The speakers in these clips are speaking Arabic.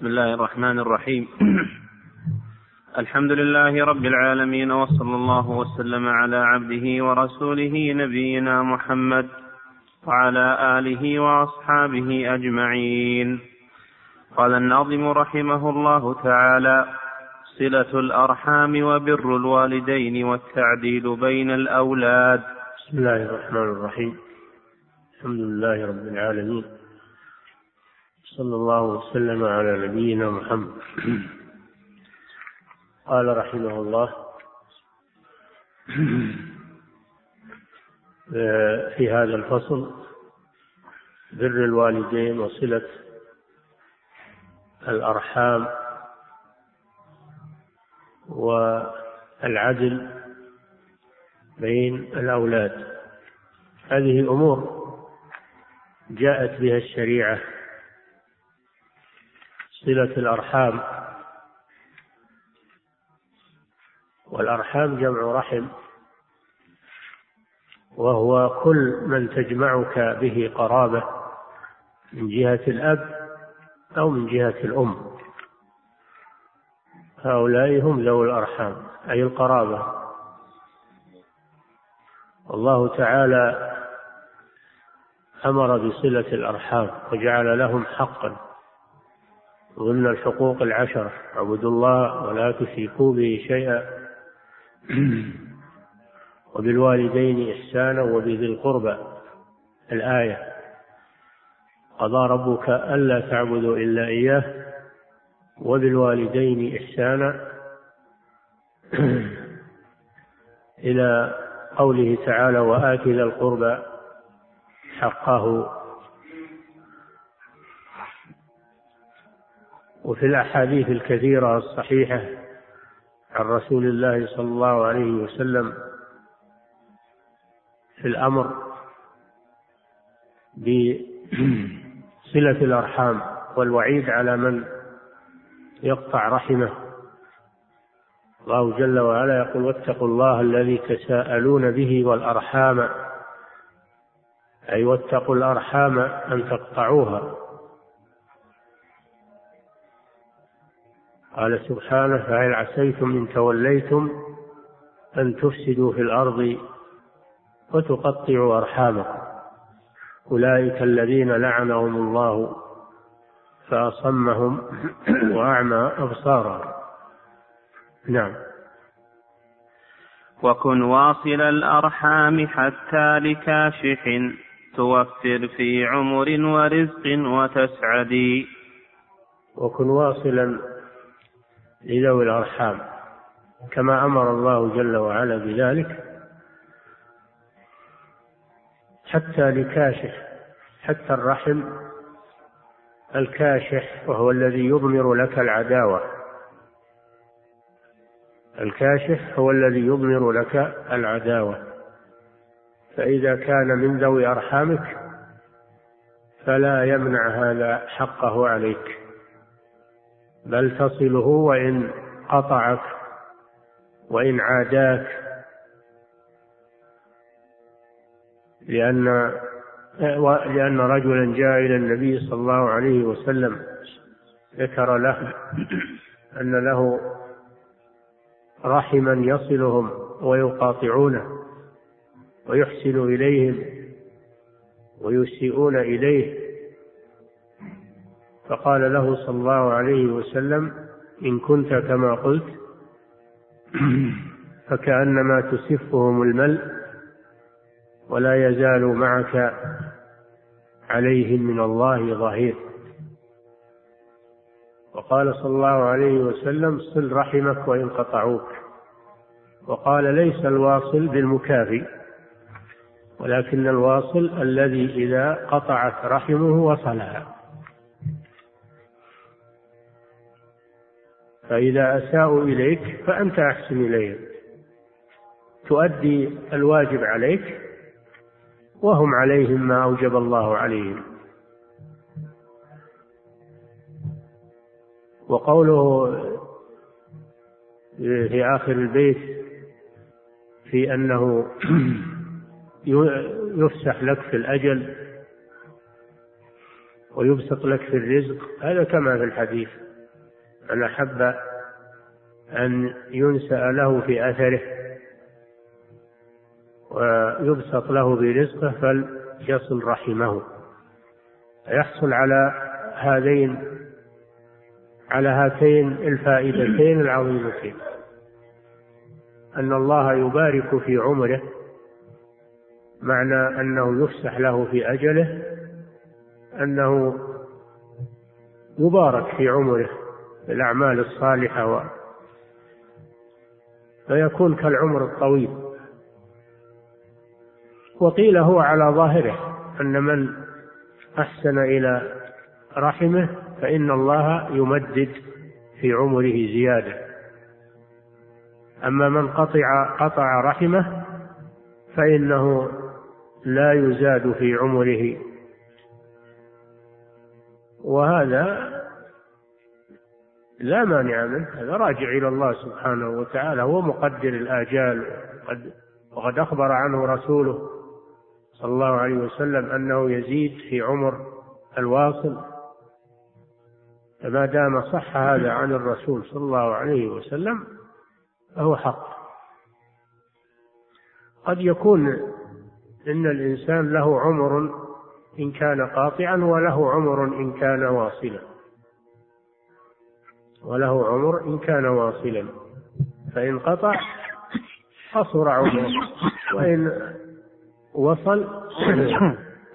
بسم الله الرحمن الرحيم. الحمد لله رب العالمين وصلى الله وسلم على عبده ورسوله نبينا محمد وعلى آله وأصحابه أجمعين. قال الناظم رحمه الله تعالى صلة الأرحام وبر الوالدين والتعديل بين الأولاد. بسم الله الرحمن الرحيم. الحمد لله رب العالمين. صلى الله وسلم على نبينا محمد. قال رحمه الله في هذا الفصل بر الوالدين وصلة الأرحام والعدل بين الأولاد. هذه أمور جاءت بها الشريعة صلة الأرحام. والأرحام جمع رحم وهو كل من تجمعك به قرابة من جهة الأب أو من جهة الأم. هؤلاء هم ذوي الأرحام أي القرابة. والله تعالى أمر بصلة الأرحام وجعل لهم حقا. ضمن الحقوق العشرة اعبدوا الله ولا تشركوا به شيئا. وبالوالدين إحسانا وبذي القربى. الآية قضى ربك ألا تعبدوا إلا إياه وبالوالدين إحسانا. إلى قوله تعالى وآت ذا القربى حقه وفي الأحاديث الكثيرة الصحيحة عن رسول الله صلى الله عليه وسلم في الأمر بصلة الأرحام والوعيد على من يقطع رحمه. الله جل وعلا يقول واتقوا الله الذي تساءلون به والأرحام. أي واتقوا الأرحام أن تقطعوها. قال سبحانه فهل عسيتم إن توليتم أن تفسدوا في الأرض وتقطعوا أرحامكم؟ أولئك الذين لعنهم الله فأصمهم وأعمى أبصارهم نعم. وكن واصل الأرحام حتى لكاشح توفر في عمر ورزق وتسعدي. وكن واصلا لذوي الأرحام. كما أمر الله جل وعلا بذلك حتى لكاشح حتى الرحم الكاشح وهو الذي يضمر لك العداوة. الكاشح هو الذي يضمر لك العداوة. فإذا كان من ذوي أرحامك فلا يمنع هذا حقه عليك. بل تصله وإن قطعك وإن عاداك لأن لأن رجلا جاء إلى النبي صلى الله عليه وسلم ذكر له أن له رحما يصلهم ويقاطعونه ويحسن إليهم ويسيئون إليه. فقال له صلى الله عليه وسلم إن كنت كما قلت. فكأنما تسفهم الملء ولا يزال معك عليهم من الله ظهير. وقال صلى الله عليه وسلم صل رحمك وإن قطعوك وقال ليس الواصل بالمكافي ولكن الواصل الذي إذا قطعت رحمه وصلها. فإذا أساءوا إليك فأنت أحسن إليهم. تؤدي الواجب عليك وهم عليهم ما أوجب الله عليهم. وقوله في آخر البيت في أنه يفسح لك في الأجل ويبسط لك في الرزق هذا كما في الحديث. من أحب أن ينسأ له في أثره ويبسط له برزقه فليصل رحمه. يحصل على هذين على هاتين الفائدتين العظيمتين. أن الله يبارك في عمره معنى أنه يفسح له في أجله أنه يبارك في عمره. بالأعمال الصالحة و فيكون كالعمر الطويل. وقيل هو على ظاهره أن من أحسن إلى رحمه فإن الله يمدد في عمره زيادة. أما من قطع قطع رحمه فإنه لا يزاد في عمره. وهذا لا مانع منه هذا راجع إلى الله سبحانه وتعالى هو مقدر الآجال وقد أخبر عنه رسوله صلى الله عليه وسلم أنه يزيد في عمر الواصل. فما دام صح هذا عن الرسول صلى الله عليه وسلم فهو حق. قد يكون إن الإنسان له عمر إن كان قاطعا وله عمر إن كان واصلا. وله عمر إن كان واصلا. فإن قطع قصر عمره وإن وصل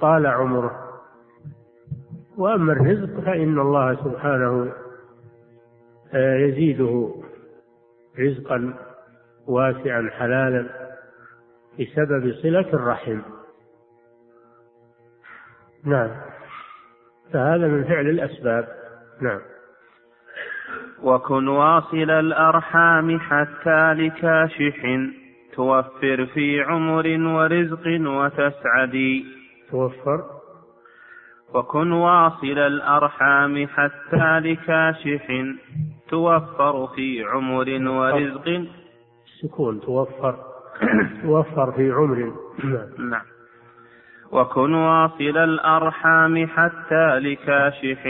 طال عمره وأما الرزق فإن الله سبحانه آه، يزيده رزقا واسعا حلالا بسبب صلة الرحم. نعم. فهذا من فعل الأسباب. نعم. وكن واصل الأرحام حتى لكاشح توفر في عمر ورزق وتسعدي توفر. وكن واصل الأرحام حتى لكاشح توفر في عمر ورزق. سكون توفر. توفر في عمر. نعم. وكن واصل الأرحام حتى لكاشح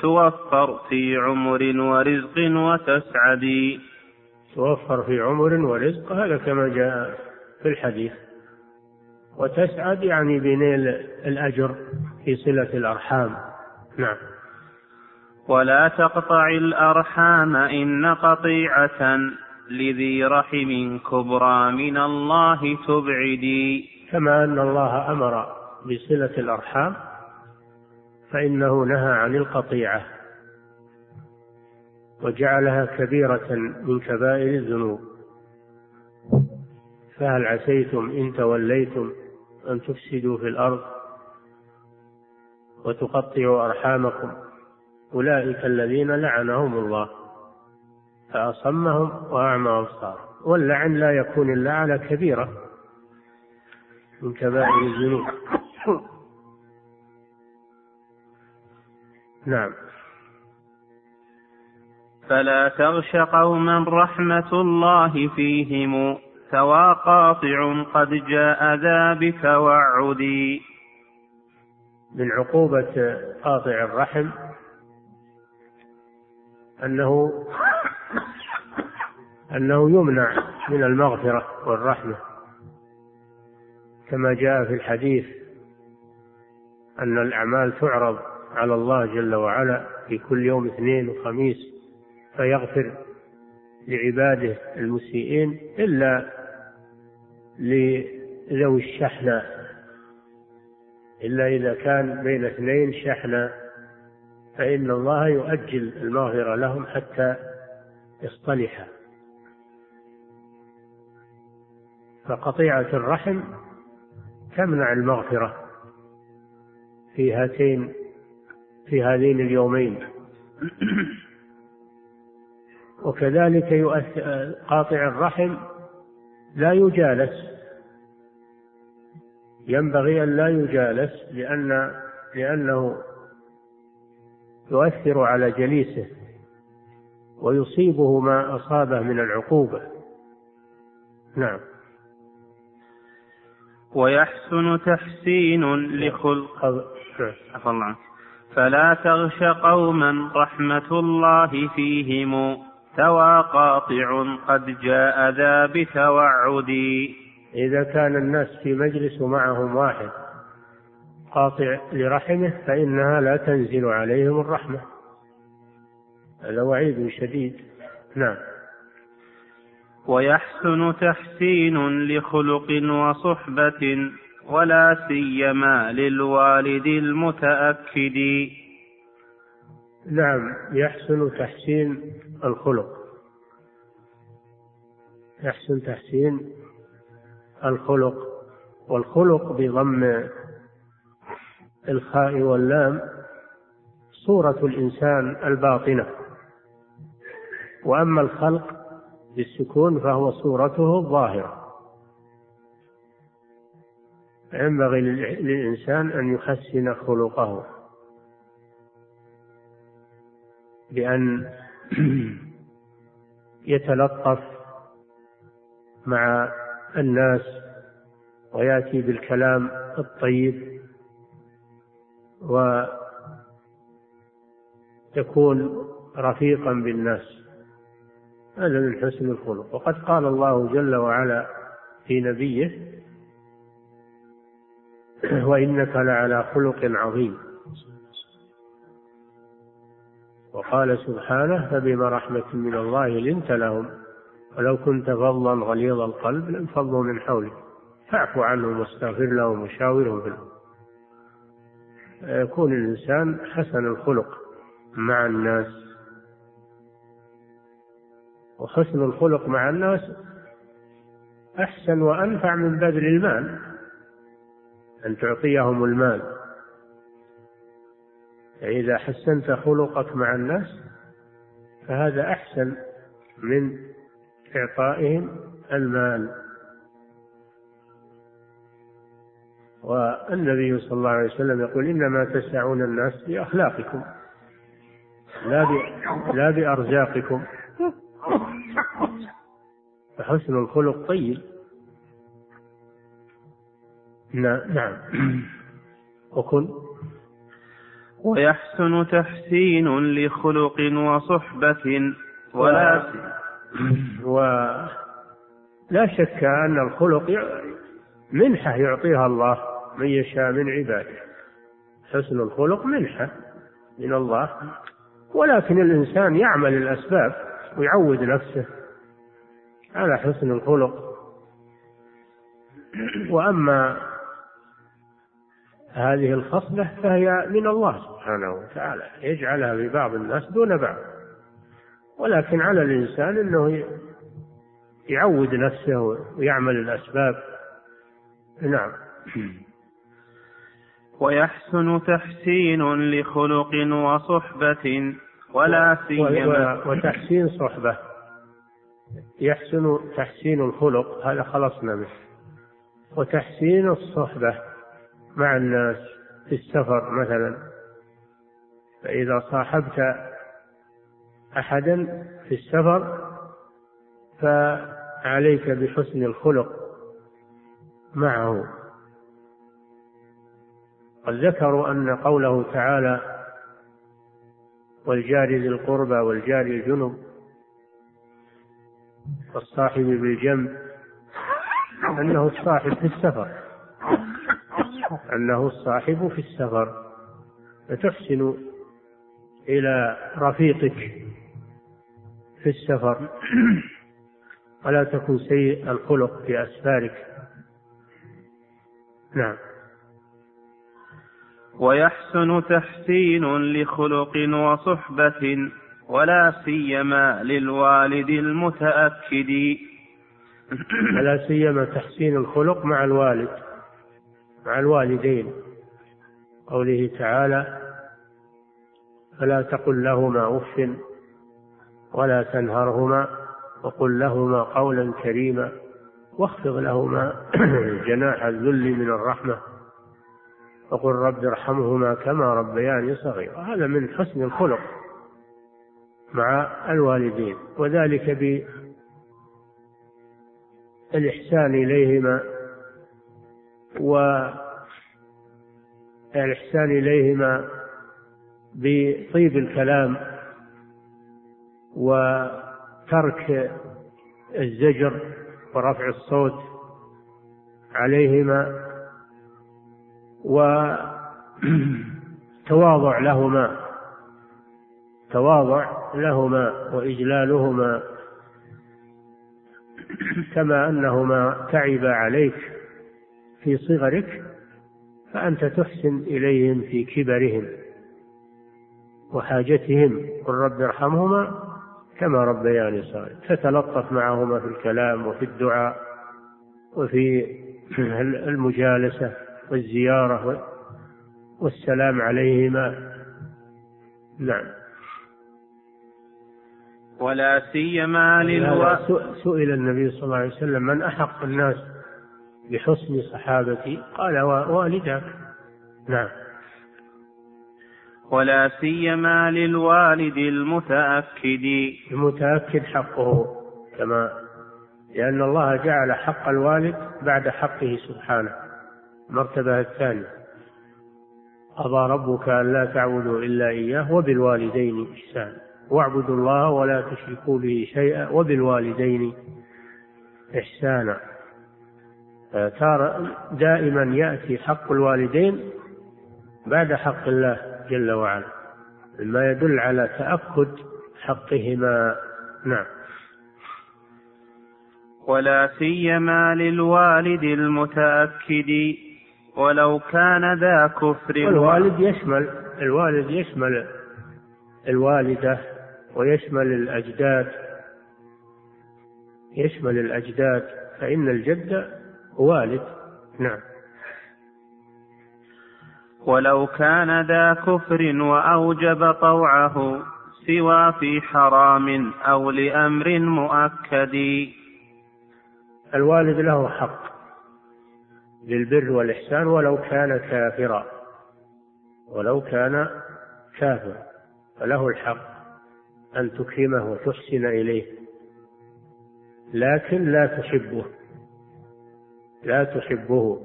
توفر في عمر ورزق وتسعدي توفر في عمر ورزق هذا كما جاء في الحديث. وتسعد يعني بنيل الأجر في صلة الأرحام. نعم. ولا تقطع الأرحام إن قطيعة لذي رحم كبرى من الله تبعدي. كما أن الله أمر بصلة الأرحام فإنه نهى عن القطيعة وجعلها كبيرة من كبائر الذنوب. فهل عسيتم إن توليتم أن تفسدوا في الأرض وتقطعوا أرحامكم؟ أولئك الذين لعنهم الله فأصمهم وأعمى أبصارهم. واللعن لا يكون إلا على كبيرة من كبائر الذنوب. نعم. فلا تغش قوما رحمة الله فيهم ثوى قاطع قد جاء ذا بك وعدي. من عقوبة قاطع الرحم أنه أنه يمنع من المغفرة والرحمة كما جاء في الحديث أن الأعمال تعرض على الله جل وعلا في كل يوم اثنين وخميس فيغفر لعباده المسيئين إلا لذوي الشحنة إلا إذا كان بين اثنين شحنة فإن الله يؤجل المغفرة لهم حتى يصطلحا فقطيعة الرحم تمنع المغفرة في هاتين في هذين اليومين. وكذلك يؤثر قاطع الرحم لا يجالس. ينبغي أن لا يجالس لأن لأنه يؤثر على جليسه ويصيبه ما أصابه من العقوبة. نعم. ويحسن تحسين لخلق عفى الله فلا تغش قوما رحمة الله فيهم. ثوى قاطع قد جاء ذا بتوعد. إذا كان الناس في مجلس ومعهم واحد قاطع لرحمه فإنها لا تنزل عليهم الرحمة. هذا وعيد شديد. نعم. ويحسن تحسين لخلق وصحبة. ولا سيما للوالد المتأكد. نعم يحسن تحسين الخلق. يحسن تحسين الخلق. والخلق بضم الخاء واللام صورة الإنسان الباطنة. وأما الخلق بالسكون فهو صورته الظاهرة. ينبغي للإنسان أن يحسن خلقه. بأن يتلطف مع الناس ويأتي بالكلام الطيب ويكون رفيقا بالناس. هذا من حسن الخلق. وقد قال الله جل وعلا في نبيه وإنك لعلى خلق عظيم. وقال سبحانه فبما رحمة من الله لنت لهم ولو كنت فظا غليظ القلب لانفضوا من حولك. فاعف عنهم واستغفر لهم وشاورهم في يكون الإنسان حسن الخلق مع الناس. وحسن الخلق مع الناس أحسن وأنفع من بذل المال. أن تعطيهم المال. فإذا حسنت خلقك مع الناس فهذا أحسن من إعطائهم المال. والنبي صلى الله عليه وسلم يقول إنما تسعون الناس بأخلاقكم لا لا بأرزاقكم. فحسن الخلق طيب. نعم. وكن ويحسن تحسين لخلق وصحبة ولا ولا شك أن الخلق منحة يعطيها الله من يشاء من عباده. حسن الخلق منحة من الله. ولكن الإنسان يعمل الأسباب ويعود نفسه على حسن الخلق. وأما هذه الخصلة فهي من الله سبحانه وتعالى يجعلها في بعض الناس دون بعض. ولكن على الإنسان أنه يعود نفسه ويعمل الأسباب. نعم. ويحسن تحسين لخلق وصحبة ولا سيما وتحسين صحبة. يحسن تحسين الخلق هذا خلصنا منه وتحسين الصحبة. مع الناس في السفر مثلا. فإذا صاحبت أحدا في السفر فعليك بحسن الخلق معه. قد ذكروا أن قوله تعالى والجار ذي القربى والجار الجنب والصاحب بالجنب أنه الصاحب في السفر. أنه الصاحب في السفر فتحسن إلى رفيقك في السفر. ولا تكن سيء الخلق في أسفارك. نعم. ويحسن تحسين لخلق وصحبة ولا سيما للوالد المتأكد. ولا سيما تحسين الخلق مع الوالد. مع الوالدين قوله تعالى فلا تقل لهما أف ولا تنهرهما وقل لهما قولا كريما واخفض لهما جناح الذل من الرحمة وقل رب ارحمهما كما ربياني صغيرا. هذا من حسن الخلق مع الوالدين وذلك بالإحسان إليهما والإحسان إليهما بطيب الكلام وترك الزجر ورفع الصوت عليهما وتواضع لهما تواضع لهما وإجلالهما كما أنهما تعبا عليك في صغرك فأنت تحسن إليهم في كبرهم وحاجتهم قل رب ارحمهما كما ربياني صغيرا تتلطف معهما في الكلام وفي الدعاء وفي المجالسة والزيارة والسلام عليهما. نعم. ولا سيما للو... سئل النبي صلى الله عليه وسلم من أحق الناس بحسن صحابتي قال والداك نعم. ولا سيما للوالد المتأكد. المتأكد حقه كما لأن الله جعل حق الوالد بعد حقه سبحانه. المرتبة الثانية. قضى ربك أن لا تعبدوا إلا إياه وبالوالدين إحسانا واعبدوا الله ولا تشركوا به شيئا وبالوالدين إحسانا. ترى دائما يأتي حق الوالدين بعد حق الله جل وعلا مما يدل على تأكد حقهما. نعم. ولا سيما للوالد المتأكد ولو كان ذا كفر. الوالد يشمل الوالد يشمل الوالدة ويشمل الأجداد يشمل الأجداد فإن الجد والد. نعم. ولو كان ذا كفر وأوجب طوعه سوى في حرام أو لأمر مؤكد. الوالد له حق للبر والإحسان ولو كان كافرا. ولو كان كافرا. فله الحق أن تكرمه وتحسن إليه. لكن لا تحبه. لا تحبه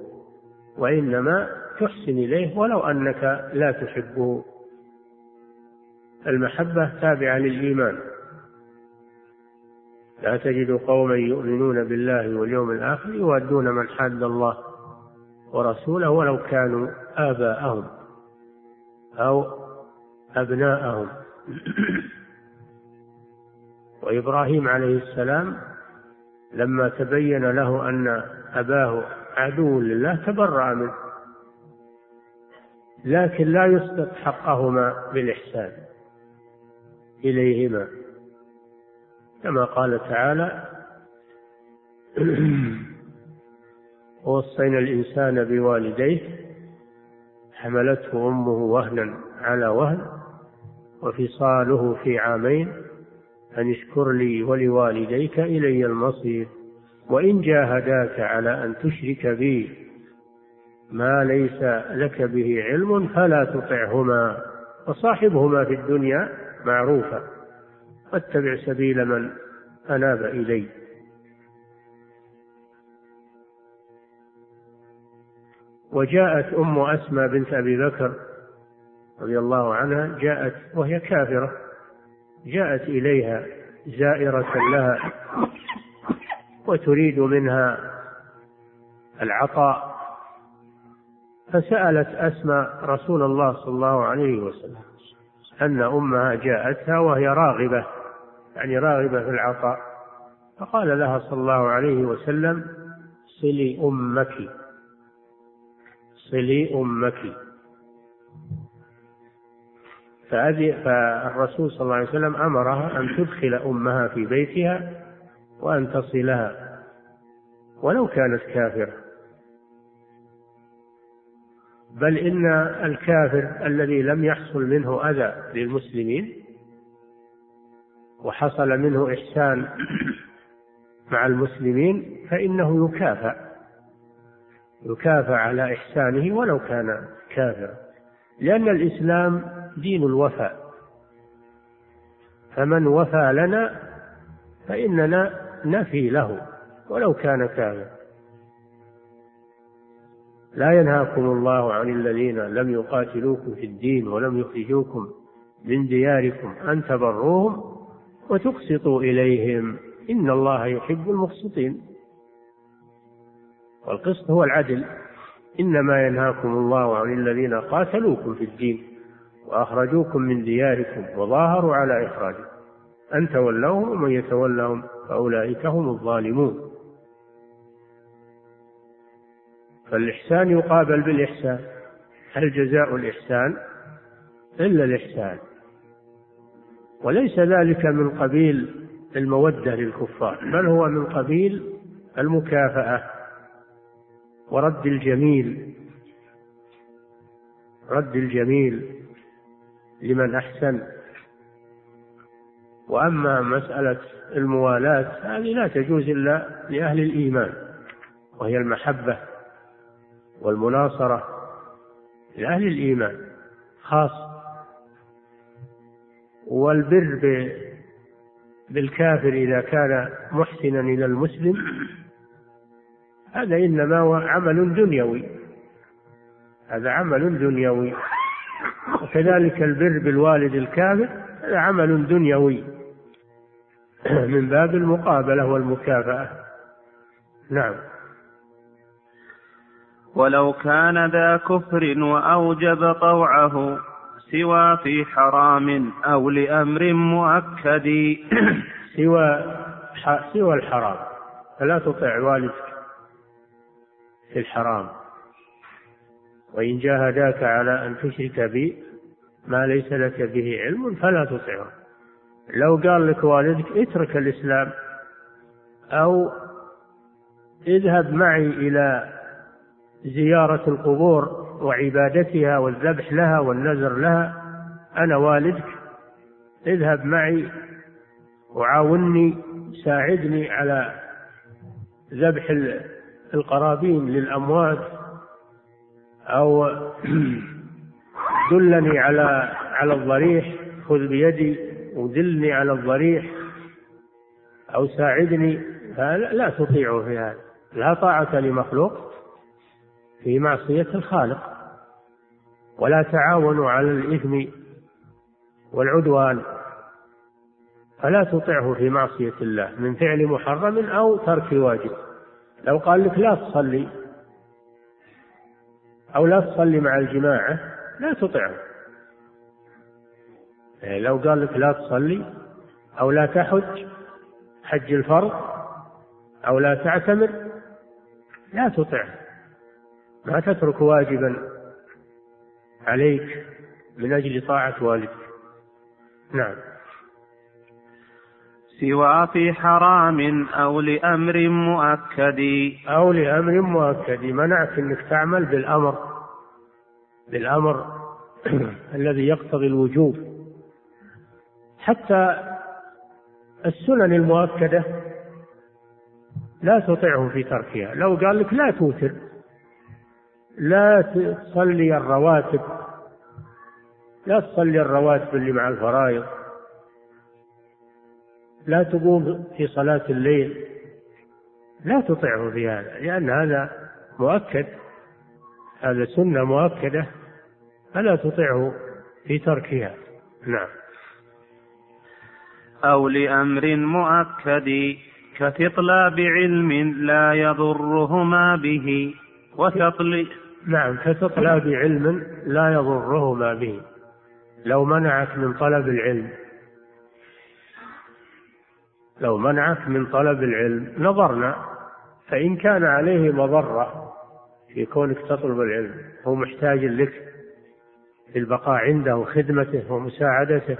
وإنما تحسن إليه ولو أنك لا تحبه. المحبة تابعة للإيمان. لا تجد قوما يؤمنون بالله واليوم الآخر يوادون من حاد الله ورسوله ولو كانوا آباءهم أو أبناءهم. وإبراهيم عليه السلام لما تبين له أن أباه عدو لله تبرأ منه. لكن لا يسقط حقهما بالإحسان إليهما. كما قال تعالى ووصينا الإنسان بوالديه حملته أمه وهنا على وهن وفصاله في عامين أن اشكر لي ولوالديك إلي المصير وإن جاهداك على أن تشرك بي ما ليس لك به علم فلا تطعهما وصاحبهما في الدنيا معروفا واتبع سبيل من أناب إلي. وجاءت أم أسمى بنت أبي بكر رضي الله عنها جاءت وهي كافرة. جاءت إليها زائرة لها وتريد منها العطاء فسألت أسماء رسول الله صلى الله عليه وسلم أن أمها جاءتها وهي راغبة يعني راغبة في العطاء فقال لها صلى الله عليه وسلم صلي أمك صلي أمك. فالرسول صلى الله عليه وسلم أمرها أن تدخل أمها في بيتها وأن تصلها ولو كانت كافرة. بل إن الكافر الذي لم يحصل منه أذى للمسلمين وحصل منه إحسان مع المسلمين فإنه يكافأ يكافأ على إحسانه ولو كان كافرا. لأن الإسلام دين الوفاء. فمن وفى لنا فإننا نفي له ولو كان كافرا لا ينهاكم الله عن الذين لم يقاتلوكم في الدين ولم يخرجوكم من دياركم أن تبروهم وتقسطوا إليهم. إن الله يحب المقسطين. والقسط هو العدل. إنما ينهاكم الله عن الذين قاتلوكم في الدين. وأخرجوكم من دياركم وظاهروا على إخراجكم. أن تولوهم ومن يتولهم فأولئك هم الظالمون. فالإحسان يقابل بالإحسان. هل جزاء الإحسان؟ إلا الإحسان. وليس ذلك من قبيل المودة للكفار بل هو من قبيل المكافأة ورد الجميل. رد الجميل. لمن أحسن. وأما مسألة الموالاة هذه لا تجوز إلا لأهل الإيمان وهي المحبة والمناصرة لأهل الإيمان خاص. والبر بالكافر إذا كان محسنا إلى المسلم هذا إنما هو عمل دنيوي. هذا عمل دنيوي. وكذلك البر بالوالد الكافر هذا عمل دنيوي من باب المقابلة والمكافأة. نعم. ولو كان ذا كفر وأوجب طوعه سوى في حرام أو لأمر مؤكد. سوى سوى الحرام. فلا تطع والدك في الحرام. وإن جاهداك على أن تشرك بي ما ليس لك به علم فلا تطعه. لو قال لك والدك اترك الإسلام أو اذهب معي إلى زيارة القبور وعبادتها والذبح لها والنذر لها أنا والدك اذهب معي وعاوني ساعدني على ذبح القرابين للأموات أو دلني على على الضريح خذ بيدي ودلني على الضريح أو ساعدني لا تطيعه في هذا. لا طاعة لمخلوق في معصية الخالق ولا تعاونوا على الإثم والعدوان فلا تطعه في معصية الله من فعل محرم أو ترك واجب لو قال لك لا تصلي أو لا تصلي مع الجماعة لا تطعه. يعني لو قال لك لا تصلي أو لا تحج حج الفرض أو لا تعتمر لا تطعه. ما تترك واجبا عليك من أجل طاعة والدك. نعم. سوى في حرام أو لأمر مؤكد. أو لأمر مؤكد. منعك أنك تعمل بالأمر. بالأمر الذي يقتضي الوجوب. حتى السنن المؤكدة لا تطيعه في تركها. لو قال لك لا توتر لا تصلي الرواتب لا تصلي الرواتب اللي مع الفرائض. لا تقوم في صلاة الليل. لا تطعه في هذا لأن هذا مؤكد هذا سنة مؤكدة فلا تطعه في تركها. نعم. أو لأمر مؤكد كتطلاب علم لا يضرهما به وتطلي نعم كتطلاب علم لا يضرهما به. لو منعك من طلب العلم لو منعك من طلب العلم. نظرنا فإن كان عليه مضرة في كونك تطلب العلم هو محتاج لك في البقاء عنده وخدمته ومساعدته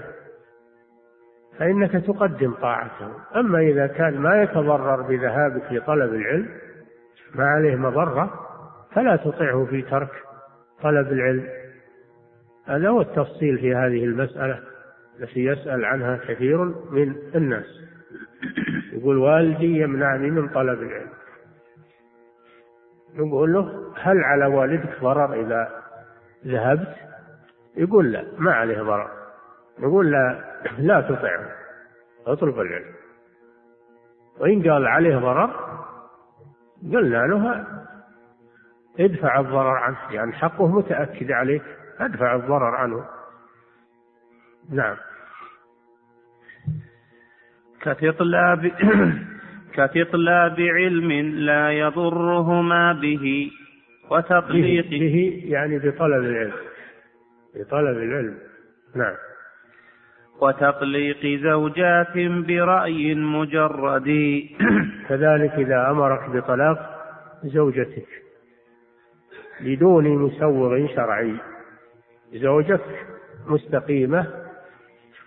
فإنك تقدم طاعته. أما إذا كان ما يتضرر بذهابك لطلب العلم ما عليه مضرة فلا تطعه في ترك طلب العلم. هذا هو التفصيل في هذه المسألة التي يسأل عنها كثير من الناس. يقول والدي يمنعني من طلب العلم. نقول له هل على والدك ضرر إذا ذهبت؟ يقول لا ما عليه ضرر. نقول لا لا تطعه اطلب العلم. وإن قال عليه ضرر قلنا له ادفع الضرر عنه يعني حقه متأكد عليك أدفع الضرر عنه. نعم. كتطلاب كتطلاب علم لا يضرهما به وتطليق به, به يعني بطلب العلم. بطلب العلم. نعم. وتطليق زوجات برأي مجرد. كذلك إذا أمرك بطلاق زوجتك. بدون مسوغ شرعي. زوجك مستقيمة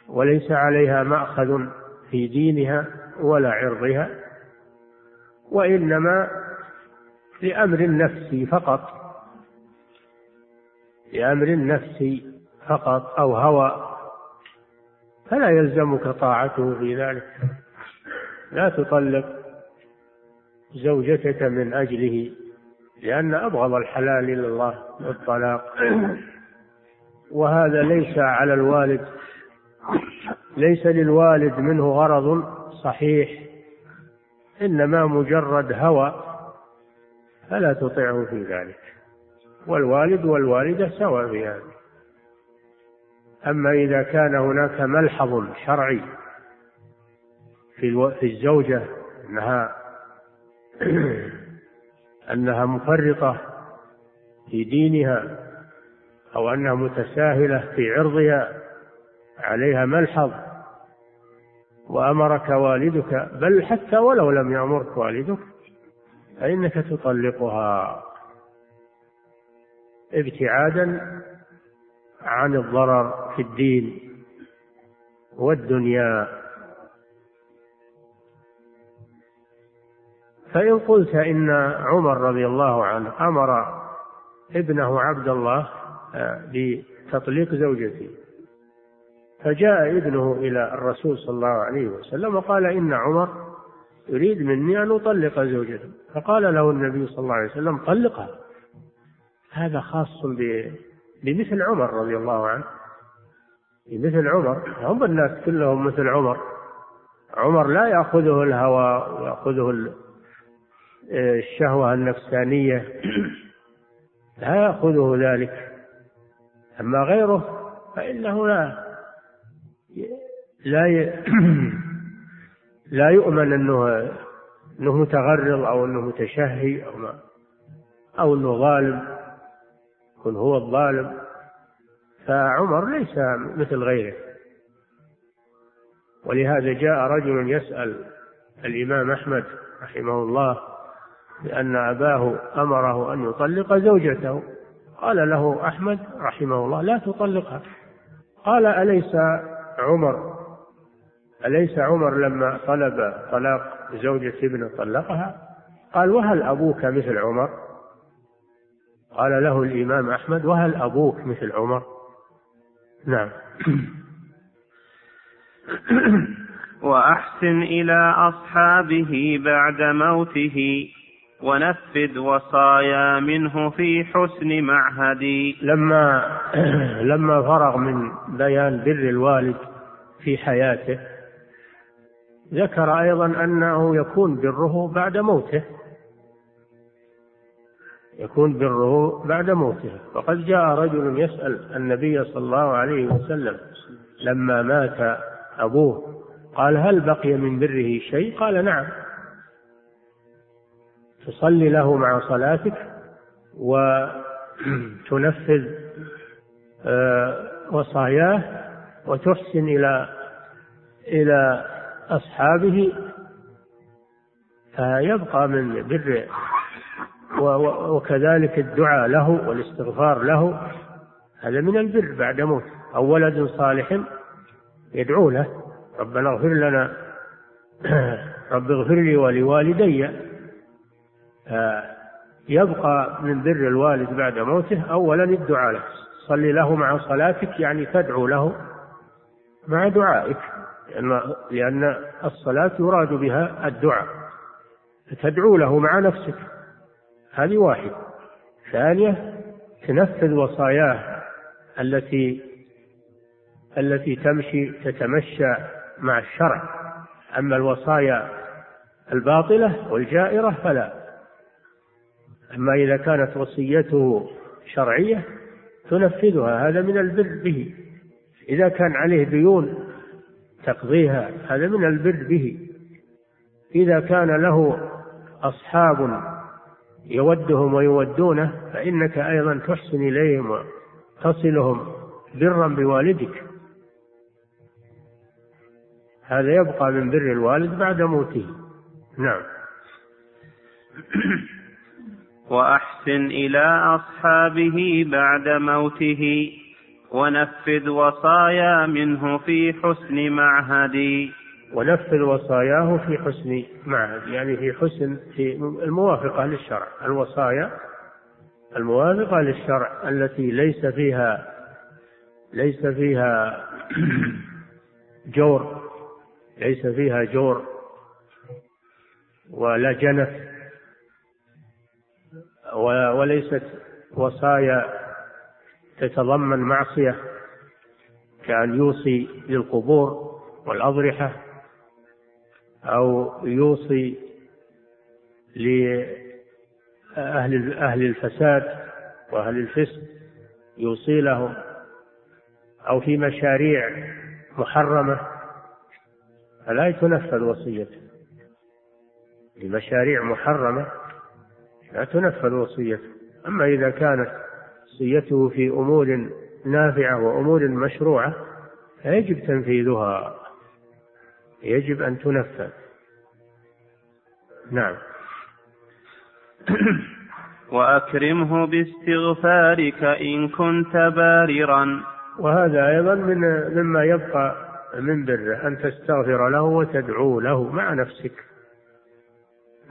وليس عليها مأخذ. في دينها ولا عرضها وإنما لأمر نفسي فقط لأمر نفسي فقط أو هوى. فلا يلزمك طاعته في ذلك. لا تطلق زوجتك من أجله لأن أبغض الحلال إلى الله الطلاق وهذا ليس على الوالد ليس للوالد منه غرض صحيح إنما مجرد هوى فلا تطعه في ذلك. والوالد والوالدة سواء في هذا أما إذا كان هناك ملحظ شرعي في الزوجة أنها أنها مفرطة في دينها أو أنها متساهلة في عرضها عليها ملحظ وأمرك والدك بل حتى ولو لم يأمرك والدك فإنك تطلقها. ابتعادا عن الضرر في الدين والدنيا. فإن قلت إن عمر رضي الله عنه أمر ابنه عبد الله آه، بتطليق زوجته. فجاء ابنه إلى الرسول صلى الله عليه وسلم وقال إن عمر يريد مني أن أطلق زوجته. فقال له النبي صلى الله عليه وسلم طلقها. هذا خاص بمثل عمر رضي الله عنه. بمثل عمر. هم الناس كلهم مثل عمر. عمر لا يأخذه الهوى ويأخذه الشهوة النفسانية. لا يأخذه ذلك. أما غيره فإنه لا. لا ي... لا يؤمن أنه أنه متغرض أو أنه متشهي أو ما أو أنه ظالم يكون هو الظالم. فعمر ليس مثل غيره. ولهذا جاء رجل يسأل الإمام أحمد رحمه الله بأن أباه أمره أن يطلق زوجته. قال له أحمد رحمه الله لا تطلقها. قال أليس عمر أليس عمر لما طلب طلاق زوجة ابنه طلقها؟ قال وهل أبوك مثل عمر؟ قال له الإمام أحمد. وهل أبوك مثل عمر؟ نعم. وأحسن إلى أصحابه بعد موته ونفذ وصايا منه في حسن معهدي. لما لما فرغ من بيان بر الوالد في حياته ذكر أيضا أنه يكون بره بعد موته. يكون بره بعد موته. وقد جاء رجل يسأل النبي صلى الله عليه وسلم لما مات أبوه قال هل بقي من بره شيء؟ قال نعم. تصلي له مع صلاتك وتنفذ آه، وصاياه وتحسن إلى إلى أصحابه فيبقى من بر وكذلك الدعاء له والاستغفار له هذا من البر بعد موت. أو ولد صالح يدعو له ربنا اغفر لنا رب اغفر لي ولوالدي. يبقى من بر الوالد بعد موته أولا الدعاء له. صل له مع صلاتك يعني تدعو له. مع دعائك لأن, لأن الصلاة يراد بها الدعاء فتدعو له مع نفسك هذه واحدة ثانية تنفذ وصاياه التي التي تمشي تتمشى مع الشرع. أما الوصايا الباطلة والجائرة فلا. أما إذا كانت وصيته شرعية تنفذها هذا من البر به. إذا كان عليه ديون تقضيها هذا من البر به. إذا كان له أصحاب يودهم ويودونه فإنك أيضا تحسن إليهم وتصلهم برا بوالدك. هذا يبقى من بر الوالد بعد موته. نعم. وأحسن إلى أصحابه بعد موته. ونفذ وصايا منه في حسن معهد ونفذ وصاياه في حسن معهد يعني في حسن في الموافقة للشرع. الوصايا الموافقة للشرع التي ليس فيها ليس فيها جور ليس فيها جور ولا جنف وليست وصايا تتضمن معصية كأن يوصي للقبور والأضرحة أو يوصي لأهل أهل الفساد وأهل الفسق يوصي لهم أو في مشاريع محرمة فلا تنفذ وصيته. لمشاريع محرمة لا تنفذ وصيته. أما إذا كانت وصيته في أمور نافعة وأمور مشروعة فيجب تنفيذها. يجب أن تنفذ. نعم. وأكرمه باستغفارك إن كنت باررا. وهذا أيضا من مما يبقى من بره أن تستغفر له وتدعو له مع نفسك.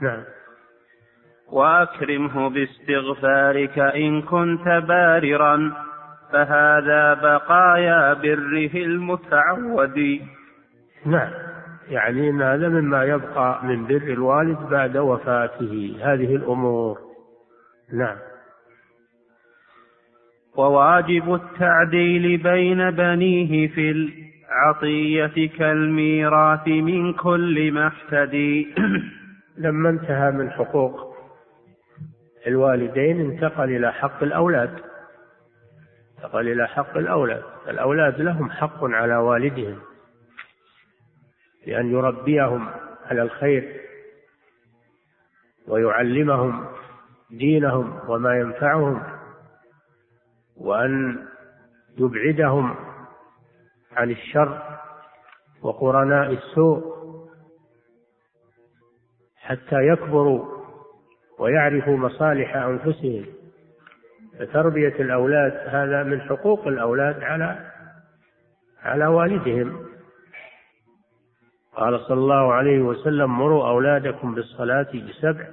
نعم. وأكرمه باستغفارك إن كنت باررا فهذا بقايا بره المتعود. نعم يعني إن هذا مما يبقى من بر الوالد بعد وفاته هذه الأمور. نعم. وواجب التعديل بين بنيه في العطية كالميراث من كل محتدي لما انتهى من حقوق الوالدين انتقل إلى حق الأولاد. انتقل إلى حق الأولاد. الأولاد لهم حق على والدهم بأن يربيهم على الخير ويعلمهم دينهم وما ينفعهم وأن يبعدهم عن الشر وقرناء السوء حتى يكبروا ويعرفوا مصالح أنفسهم. فتربية الأولاد هذا من حقوق الأولاد على على والدهم. قال صلى الله عليه وسلم مروا أولادكم بالصلاة بسبع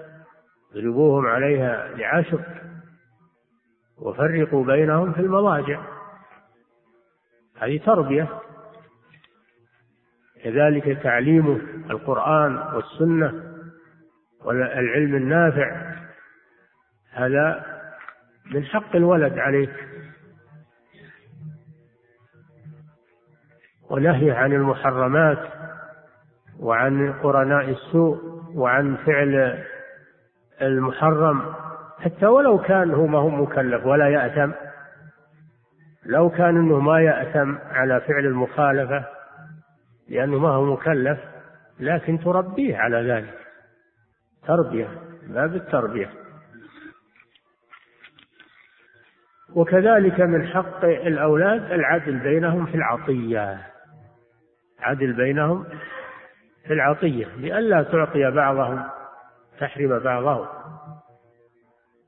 اضربوهم عليها لعشر وفرقوا بينهم في المضاجع. هذه تربية. كذلك تعليمه القرآن والسنة. والعلم النافع هذا من حق الولد عليك ونهي عن المحرمات وعن قرناء السوء وعن فعل المحرم حتى ولو كان هو ما هو مكلف ولا يأثم لو كان إنه ما يأثم على فعل المخالفة لأنه ما هو مكلف لكن تربيه على ذلك. تربية باب التربية. وكذلك من حق الأولاد العدل بينهم في العطية. عدل بينهم في العطية لئلا تعطي بعضهم تحرم بعضهم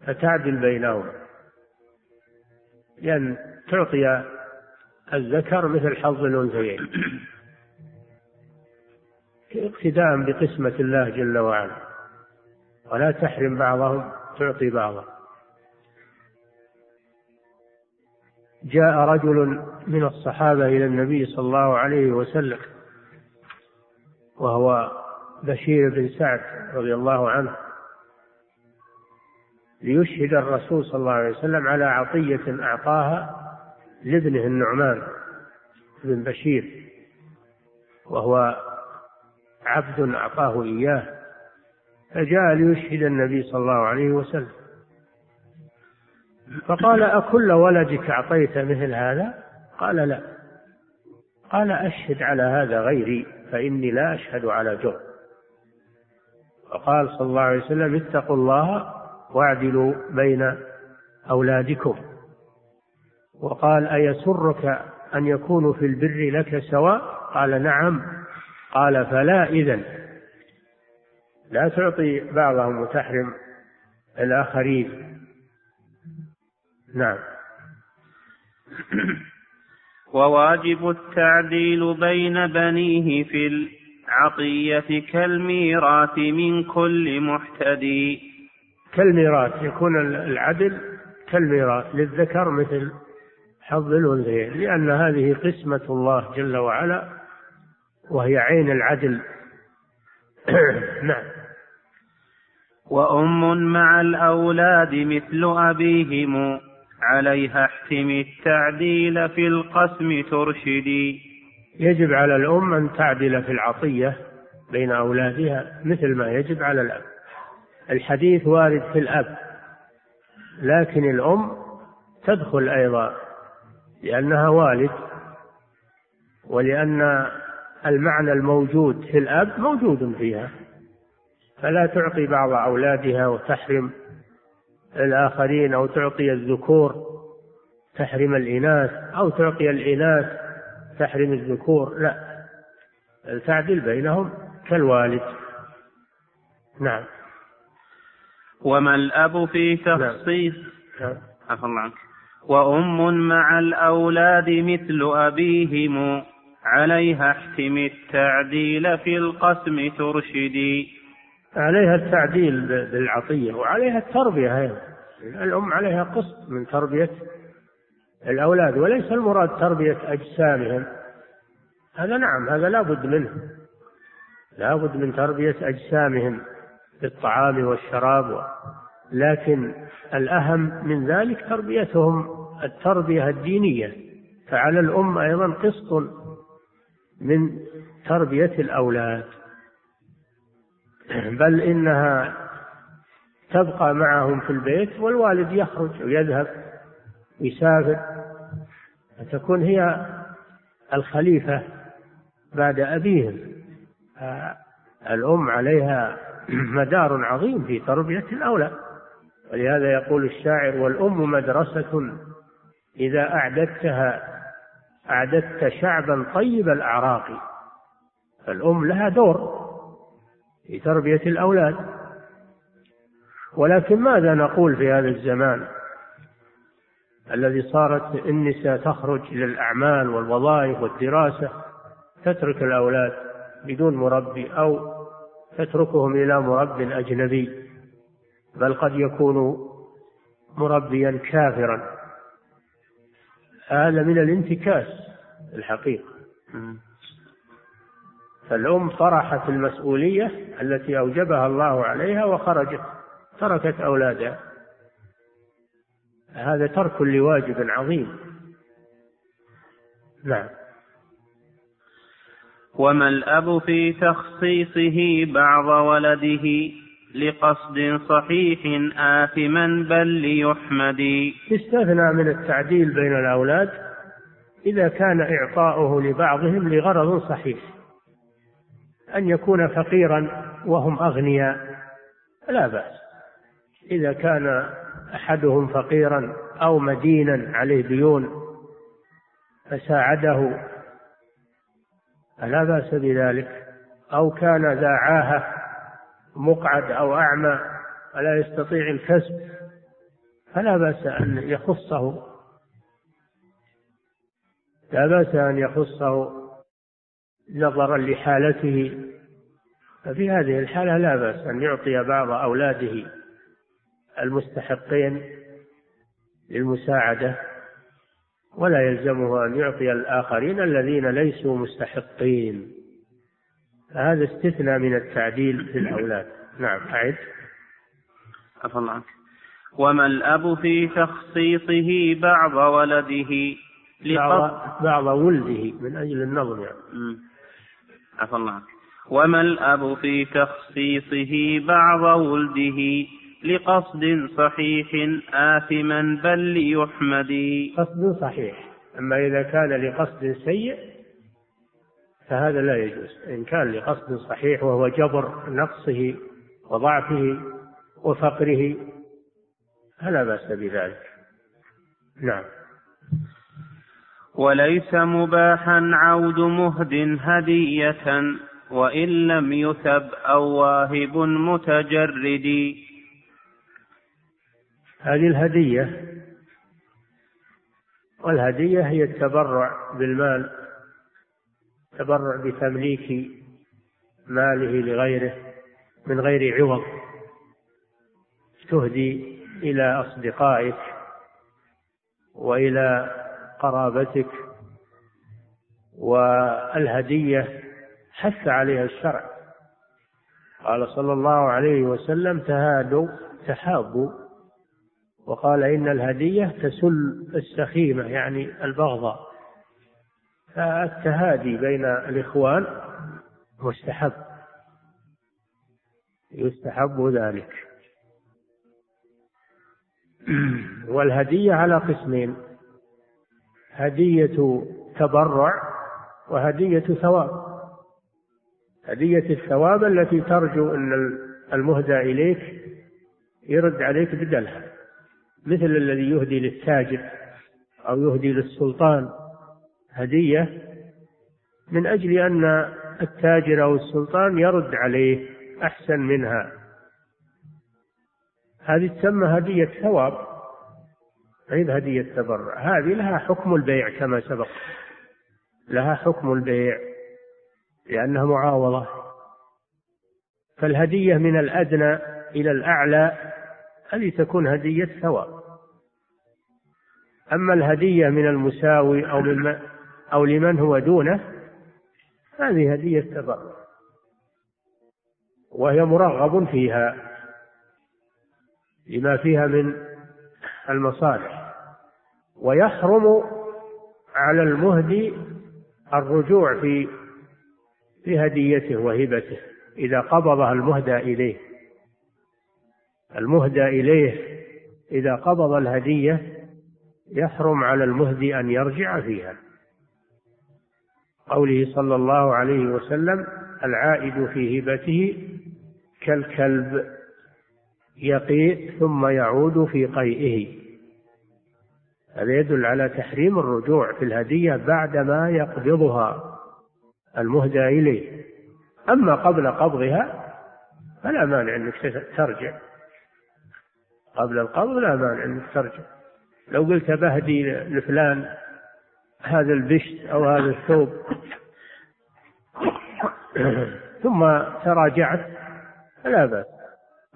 فتعدل بينهم. لأن تعطي الذكر مثل حظ الأنثيين. اقتداء بقسمة الله جل وعلا. ولا تحرم بعضهم تعطي بعضا. جاء رجل من الصحابة إلى النبي صلى الله عليه وسلم وهو بشير بن سعد رضي الله عنه ليشهد الرسول صلى الله عليه وسلم على عطية أعطاها لابنه النعمان بن بشير وهو عبد أعطاه إياه. فجاء ليشهد النبي صلى الله عليه وسلم. فقال أكل ولدك أعطيت مثل هذا؟ قال لا. قال أشهد على هذا غيري فإني لا أشهد على جرم. وقال صلى الله عليه وسلم اتقوا الله واعدلوا بين أولادكم. وقال أيسرك أن يكونوا في البر لك سواء؟ قال نعم. قال فلا إذن. لا تعطي بعضهم وتحرم الآخرين. نعم. وواجب التعديل بين بنيه في العطية كالميراث من كل محتدي كالميراث يكون العدل كالميراث للذكر مثل حظ الأنثيين لأن هذه قسمة الله جل وعلا وهي عين العدل. نعم. وأم مع الأولاد مثل أبيهم. عليها احتم التعديل في القسم ترشدي. يجب على الأم أن تعدل في العطية بين أولادها مثل ما يجب على الأب. الحديث وارد في الأب لكن الأم تدخل أيضا لأنها والد ولأن المعنى الموجود في الأب موجود فيها. فلا تعطي بعض أولادها وتحرم الآخرين أو تعطي الذكور تحرم الإناث أو تعطي الإناث تحرم الذكور لا. تعدل بينهم كالوالد. نعم. وما الأب في تخصيص؟ نعم. عفى الله عنك. وأم مع الأولاد مثل أبيهم. عليها احتم التعديل في القسم ترشدي. عليها التعديل بالعطية وعليها التربية أيضا. الأم عليها قسط من تربية الأولاد وليس المراد تربية أجسامهم. هذا نعم هذا لا بد منه. لا بد من تربية أجسامهم بالطعام والشراب لكن الأهم من ذلك تربيتهم التربية الدينية. فعلى الأم أيضا قسط من تربية الأولاد. بل إنها تبقى معهم في البيت والوالد يخرج ويذهب يسافر فتكون هي الخليفة بعد أبيهم. الأم عليها مدار عظيم في تربية الأولاد. ولهذا يقول الشاعر والأم مدرسة إذا أعددتها أعددت شعبا طيب الأعراق. فالأم لها دور. في تربية الأولاد. ولكن ماذا نقول في هذا الزمان الذي صارت النساء تخرج للأعمال والوظائف والدراسة تترك الأولاد بدون مربي أو تتركهم إلى مرب أجنبي بل قد يكون مربيا كافرا. هذا من الانتكاس الحقيقة. فالأم طرحت المسؤولية التي أوجبها الله عليها وخرجت تركت أولادها. هذا ترك لواجب عظيم. نعم. وما الأب في تخصيصه بعض ولده لقصد صحيح آثما بل ليحمد؟ يستثنى من التعديل بين الأولاد إذا كان إعطاؤه لبعضهم لغرض صحيح. أن يكون فقيرا وهم أغنياء. لا بأس. إذا كان أحدهم فقيرا أو مدينا عليه ديون فساعده. فلا بأس بذلك. أو كان ذا عاهة مقعد أو أعمى ولا يستطيع الكسب فلا بأس أن يخصه. لا بأس أن يخصه نظرا لحالته. ففي هذه الحالة لا بأس أن يعطي بعض أولاده المستحقين للمساعدة ولا يلزمه أن يعطي الآخرين الذين ليسوا مستحقين. هذا استثناء من التعديل في الأولاد. نعم أعد. عفى الله عنك. وما الأب في تخصيصه بعض ولده؟ بعض, بعض ولده من أجل النظم يعني. عفى الله وما الأب في تخصيصه بعض ولده لقصد صحيح آثما بل ليحمد. قصد صحيح. أما إذا كان لقصد سيء فهذا لا يجوز. إن كان لقصد صحيح وهو جبر نقصه وضعفه وفقره فلا بأس بذلك. نعم. وليس مباحا عود مهد هدية وإن لم يثب أو واهب متجرد. هذه الهدية والهدية هي التبرع بالمال تبرع بتمليك ماله لغيره من غير عوض. تهدي إلى أصدقائك وإلى قرابتك والهدية حث عليها الشرع. قال صلى الله عليه وسلم تهادوا تحابوا. وقال إن الهدية تسل السخيمة يعني البغضاء. فالتهادي بين الإخوان مستحب. يستحب ذلك. والهدية على قسمين. هدية تبرع وهدية ثواب. هدية الثواب التي ترجو أن المهدى إليك يرد عليك بدلها. مثل الذي يهدي للتاجر أو يهدي للسلطان. هدية من أجل أن التاجر أو السلطان يرد عليه أحسن منها. هذه تسمى هدية ثواب. غير هدية تبرع هذه لها حكم البيع كما سبق. لها حكم البيع لأنها معاوضة. فالهدية من الأدنى إلى الأعلى هذه تكون هدية ثواب. أما الهدية من المساوي أو من أو لمن هو دونه هذه هدية تبرع وهي مرغب فيها لما فيها من المصالح. ويحرم على المهدي الرجوع في في هديته وهبته إذا قبضها المهدى إليه. المهدى إليه إذا قبض الهدية يحرم على المهدي أن يرجع فيها. قوله صلى الله عليه وسلم العائد في هبته كالكلب. يقيء ثم يعود في قيئه. هذا يدل على تحريم الرجوع في الهدية بعدما يقبضها المهدى إليه. أما قبل قبضها فلا مانع أنك ترجع. قبل القبض لا مانع أنك ترجع. لو قلت بهدي لفلان هذا البشت أو هذا الثوب. ثم تراجعت فلا بأس.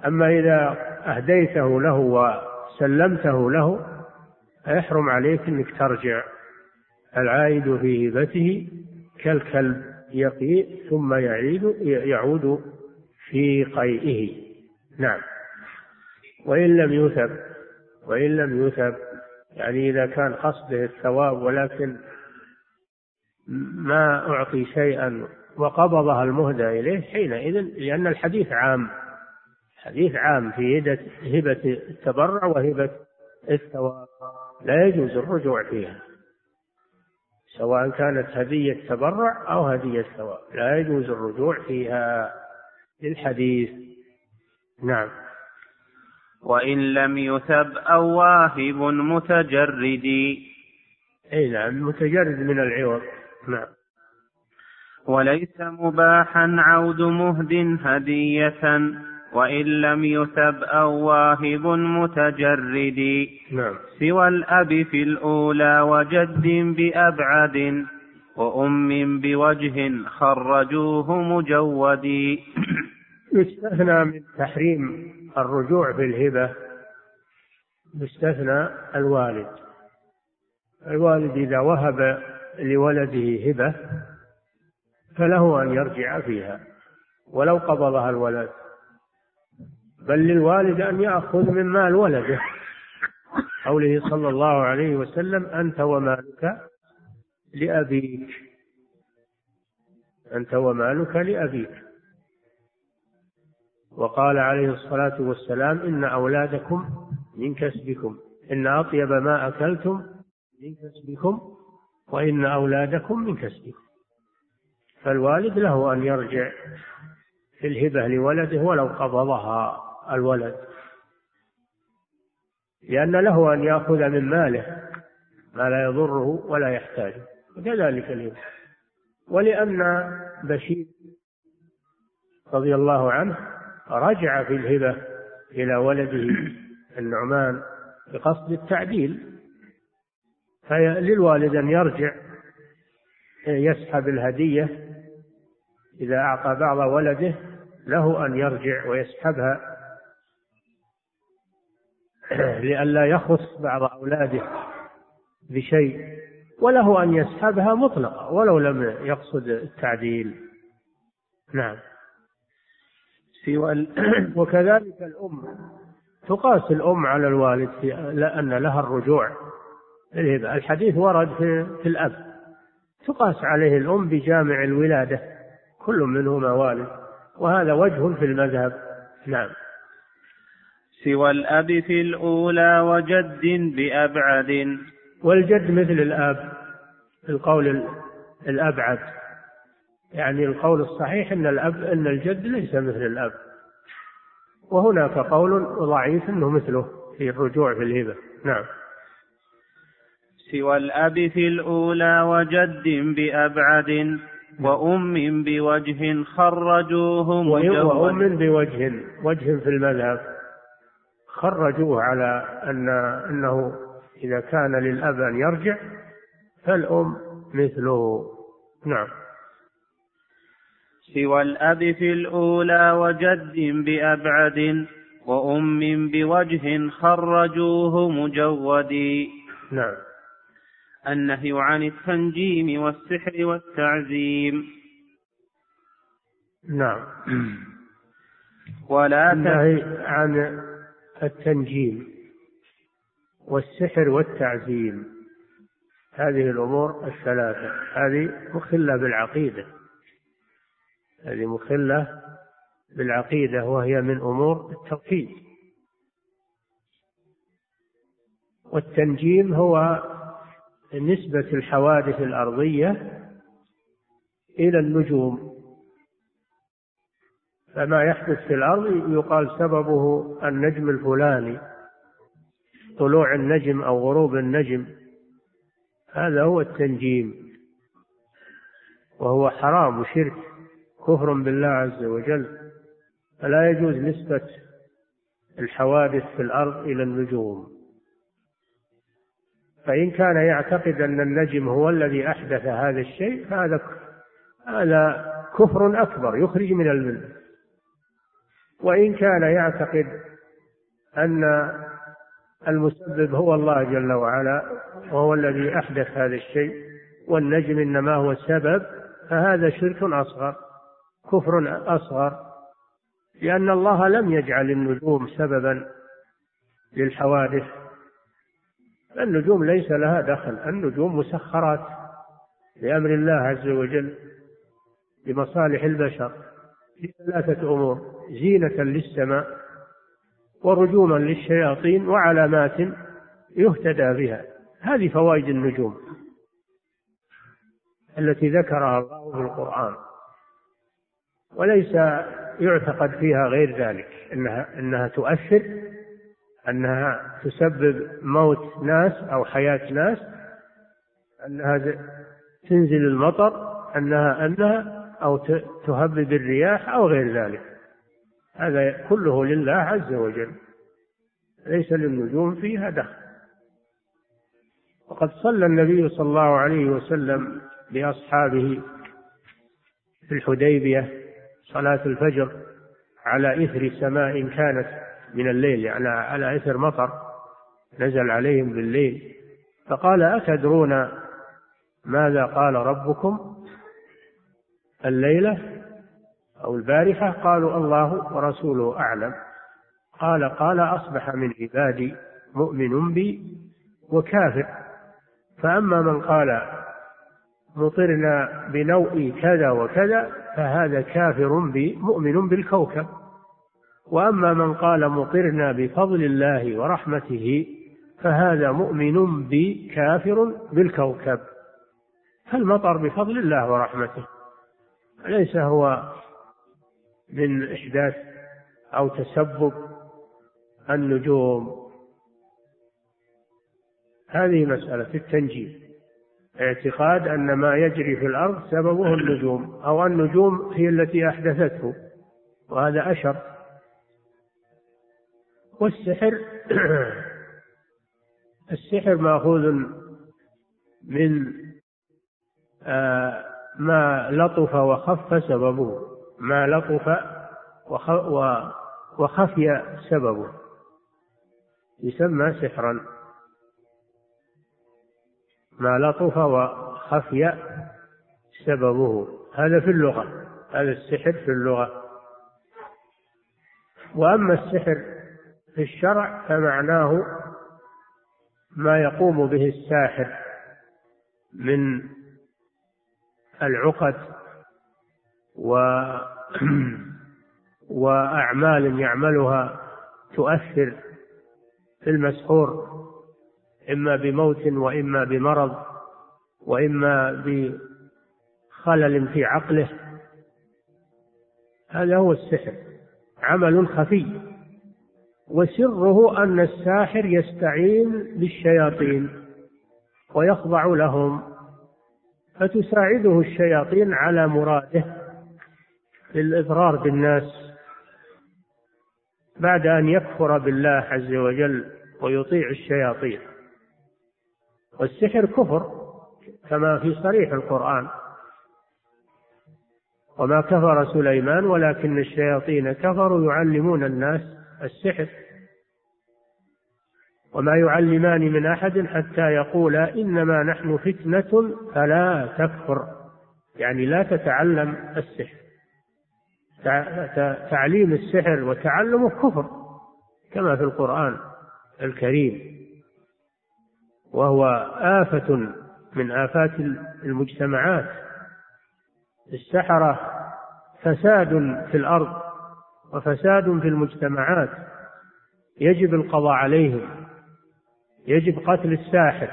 أما إذا أهديته له وسلمته له فيحرم عليك أنك ترجع العائد في هبته كالكلب يقيء ثم يعيد يعود في قيئه. نعم. وإن لم يثب وإن لم يثب يعني إذا كان قصده الثواب ولكن ما أعطي شيئا وقبضها المهدى إليه حينئذ لأن الحديث عام. حديث عام في هبة التبرع وهبة الثواب. لا يجوز الرجوع فيها سواء كانت هدية تبرع أو هدية ثواب لا يجوز الرجوع فيها للحديث. نعم. وإن لم يثب أو واهب متجرد. أي نعم متجرد من العوض. نعم. وليس مباحا عود مهد هدية. وإن لم يثب أو واهب متجرد. نعم. سوى الأب في الأولى وجد بأبعد وأم بوجه خرجوه مجودي يستثنى من تحريم الرجوع في الهبة يستثنى الوالد. الوالد إذا وهب لولده هبة فله أن يرجع فيها ولو قبضها الولد. بل للوالد أن يأخذ من مال ولده. قوله صلى الله عليه وسلم أنت ومالك لأبيك. أنت ومالك لأبيك. وقال عليه الصلاة والسلام إن أولادكم من كسبكم. إن أطيب ما أكلتم من كسبكم وإن أولادكم من كسبكم. فالوالد له أن يرجع في الهبة لولده ولو قبضها. الولد. لأن له أن يأخذ من ماله ما لا يضره ولا يحتاجه وكذلك الهبة ولأن بشير رضي الله عنه رجع في الهبة إلى ولده النعمان بقصد التعديل. فللوالد أن يرجع يسحب الهدية. إذا أعطى بعض ولده له أن يرجع ويسحبها لئلا يخص بعض أولاده بشيء وله أن يسحبها مطلقة ولو لم يقصد التعديل. نعم. سوى وكذلك الأم تقاس الأم على الوالد في أن لها الرجوع. الهبة الحديث ورد في, في الأب. تقاس عليه الأم بجامع الولادة كل منهما والد وهذا وجه في المذهب. نعم. سوى الأب في الأولى وجد بأبعد. والجد مثل الآب القول الأبعد. يعني القول الصحيح أن الأب أن الجد ليس مثل الأب. وهناك قول ضعيف أنه مثله في الرجوع في الهبة. نعم. سوى الأب في الأولى وجد بأبعد وأم بوجه خرجوه وأم بوجه وجه في المذهب. خرجوه على أن أنه إذا كان للأب أن يرجع فالأم مثله. نعم. سوى الأب في الأولى وجد بأبعد وأم بوجه خرجوه مجودي نعم. النهي عن التنجيم والسحر والتعزيم. نعم. ولا النهي عن التنجيم والسحر والتعزيم. هذه الأمور الثلاثة. هذه مخلة بالعقيدة. هذه مخلة بالعقيدة وهي من أمور التوحيد. والتنجيم هو نسبة الحوادث الأرضية إلى النجوم. فما يحدث في الأرض يقال سببه النجم الفلاني طلوع النجم أو غروب النجم. هذا هو التنجيم وهو حرام وشرك كفر بالله عز وجل. فلا يجوز نسبة الحوادث في الأرض إلى النجوم. فإن كان يعتقد أن النجم هو الذي أحدث هذا الشيء فهذا هذا كفر أكبر يخرج من الملة وإن كان يعتقد أن المسبب هو الله جل وعلا وهو الذي أحدث هذا الشيء والنجم إنما هو السبب فهذا شرك أصغر كفر أصغر لأن الله لم يجعل النجوم سببا للحوادث. النجوم ليس لها دخل النجوم مسخرات لأمر الله عز وجل لمصالح البشر. في ثلاثة أمور زينة للسماء ورجوما للشياطين وعلامات يهتدى بها. هذه فوائد النجوم التي ذكرها الله في القرآن وليس يعتقد فيها غير ذلك انها إنها تؤثر إنها تسبب موت ناس أو حياة ناس إنها تنزل المطر انها إنها أو تهبب الرياح أو غير ذلك. هذا كله لله عز وجل. ليس للنجوم فيها دخل. وقد صلى النبي صلى الله عليه وسلم باصحابه في الحديبية صلاة الفجر على إثر سماء كانت من الليل يعني على إثر مطر نزل عليهم بالليل. فقال أتدرون ماذا قال ربكم؟ الليلة أو البارحة قالوا الله ورسوله أعلم. قال قال أصبح من عبادي مؤمن بي وكافر. فأما من قال مطرنا بنوء كذا وكذا فهذا كافر بي مؤمن بالكوكب. وأما من قال مطرنا بفضل الله ورحمته فهذا مؤمن بي كافر بالكوكب. فالمطر بفضل الله ورحمته. ليس هو من إحداث أو تسبب النجوم. هذه مسألة التنجيم. اعتقاد أن ما يجري في الأرض سببه النجوم أو النجوم هي التي أحدثته وهذا أشر. والسحر السحر مأخوذ من آه، ما لطف وخف سببه. ما لطف وخفي سببه. يسمى سحرا. ما لطف وخفي سببه. هذا في اللغة. هذا السحر في اللغة. وأما السحر في الشرع فمعناه ما يقوم به الساحر من العقد و وأعمال يعملها تؤثر في المسحور إما بموت وإما بمرض وإما بخلل في عقله. هذا هو السحر عمل خفي. وسره أن الساحر يستعين بالشياطين ويخضع لهم. فتساعده الشياطين على مراده للإضرار بالناس بعد أن يكفر بالله عز وجل ويطيع الشياطين. والسحر كفر كما في صريح القرآن. وما كفر سليمان ولكن الشياطين كفروا يعلمون الناس السحر. وما يعلمان من أحد حتى يقولا إنما نحن فتنة فلا تكفر. يعني لا تتعلم السحر. تعليم السحر وتعلمه كفر كما في القرآن الكريم. وهو آفة من آفات المجتمعات. السحرة فساد في الأرض وفساد في المجتمعات. يجب القضاء عليهم. يجب قتل الساحر.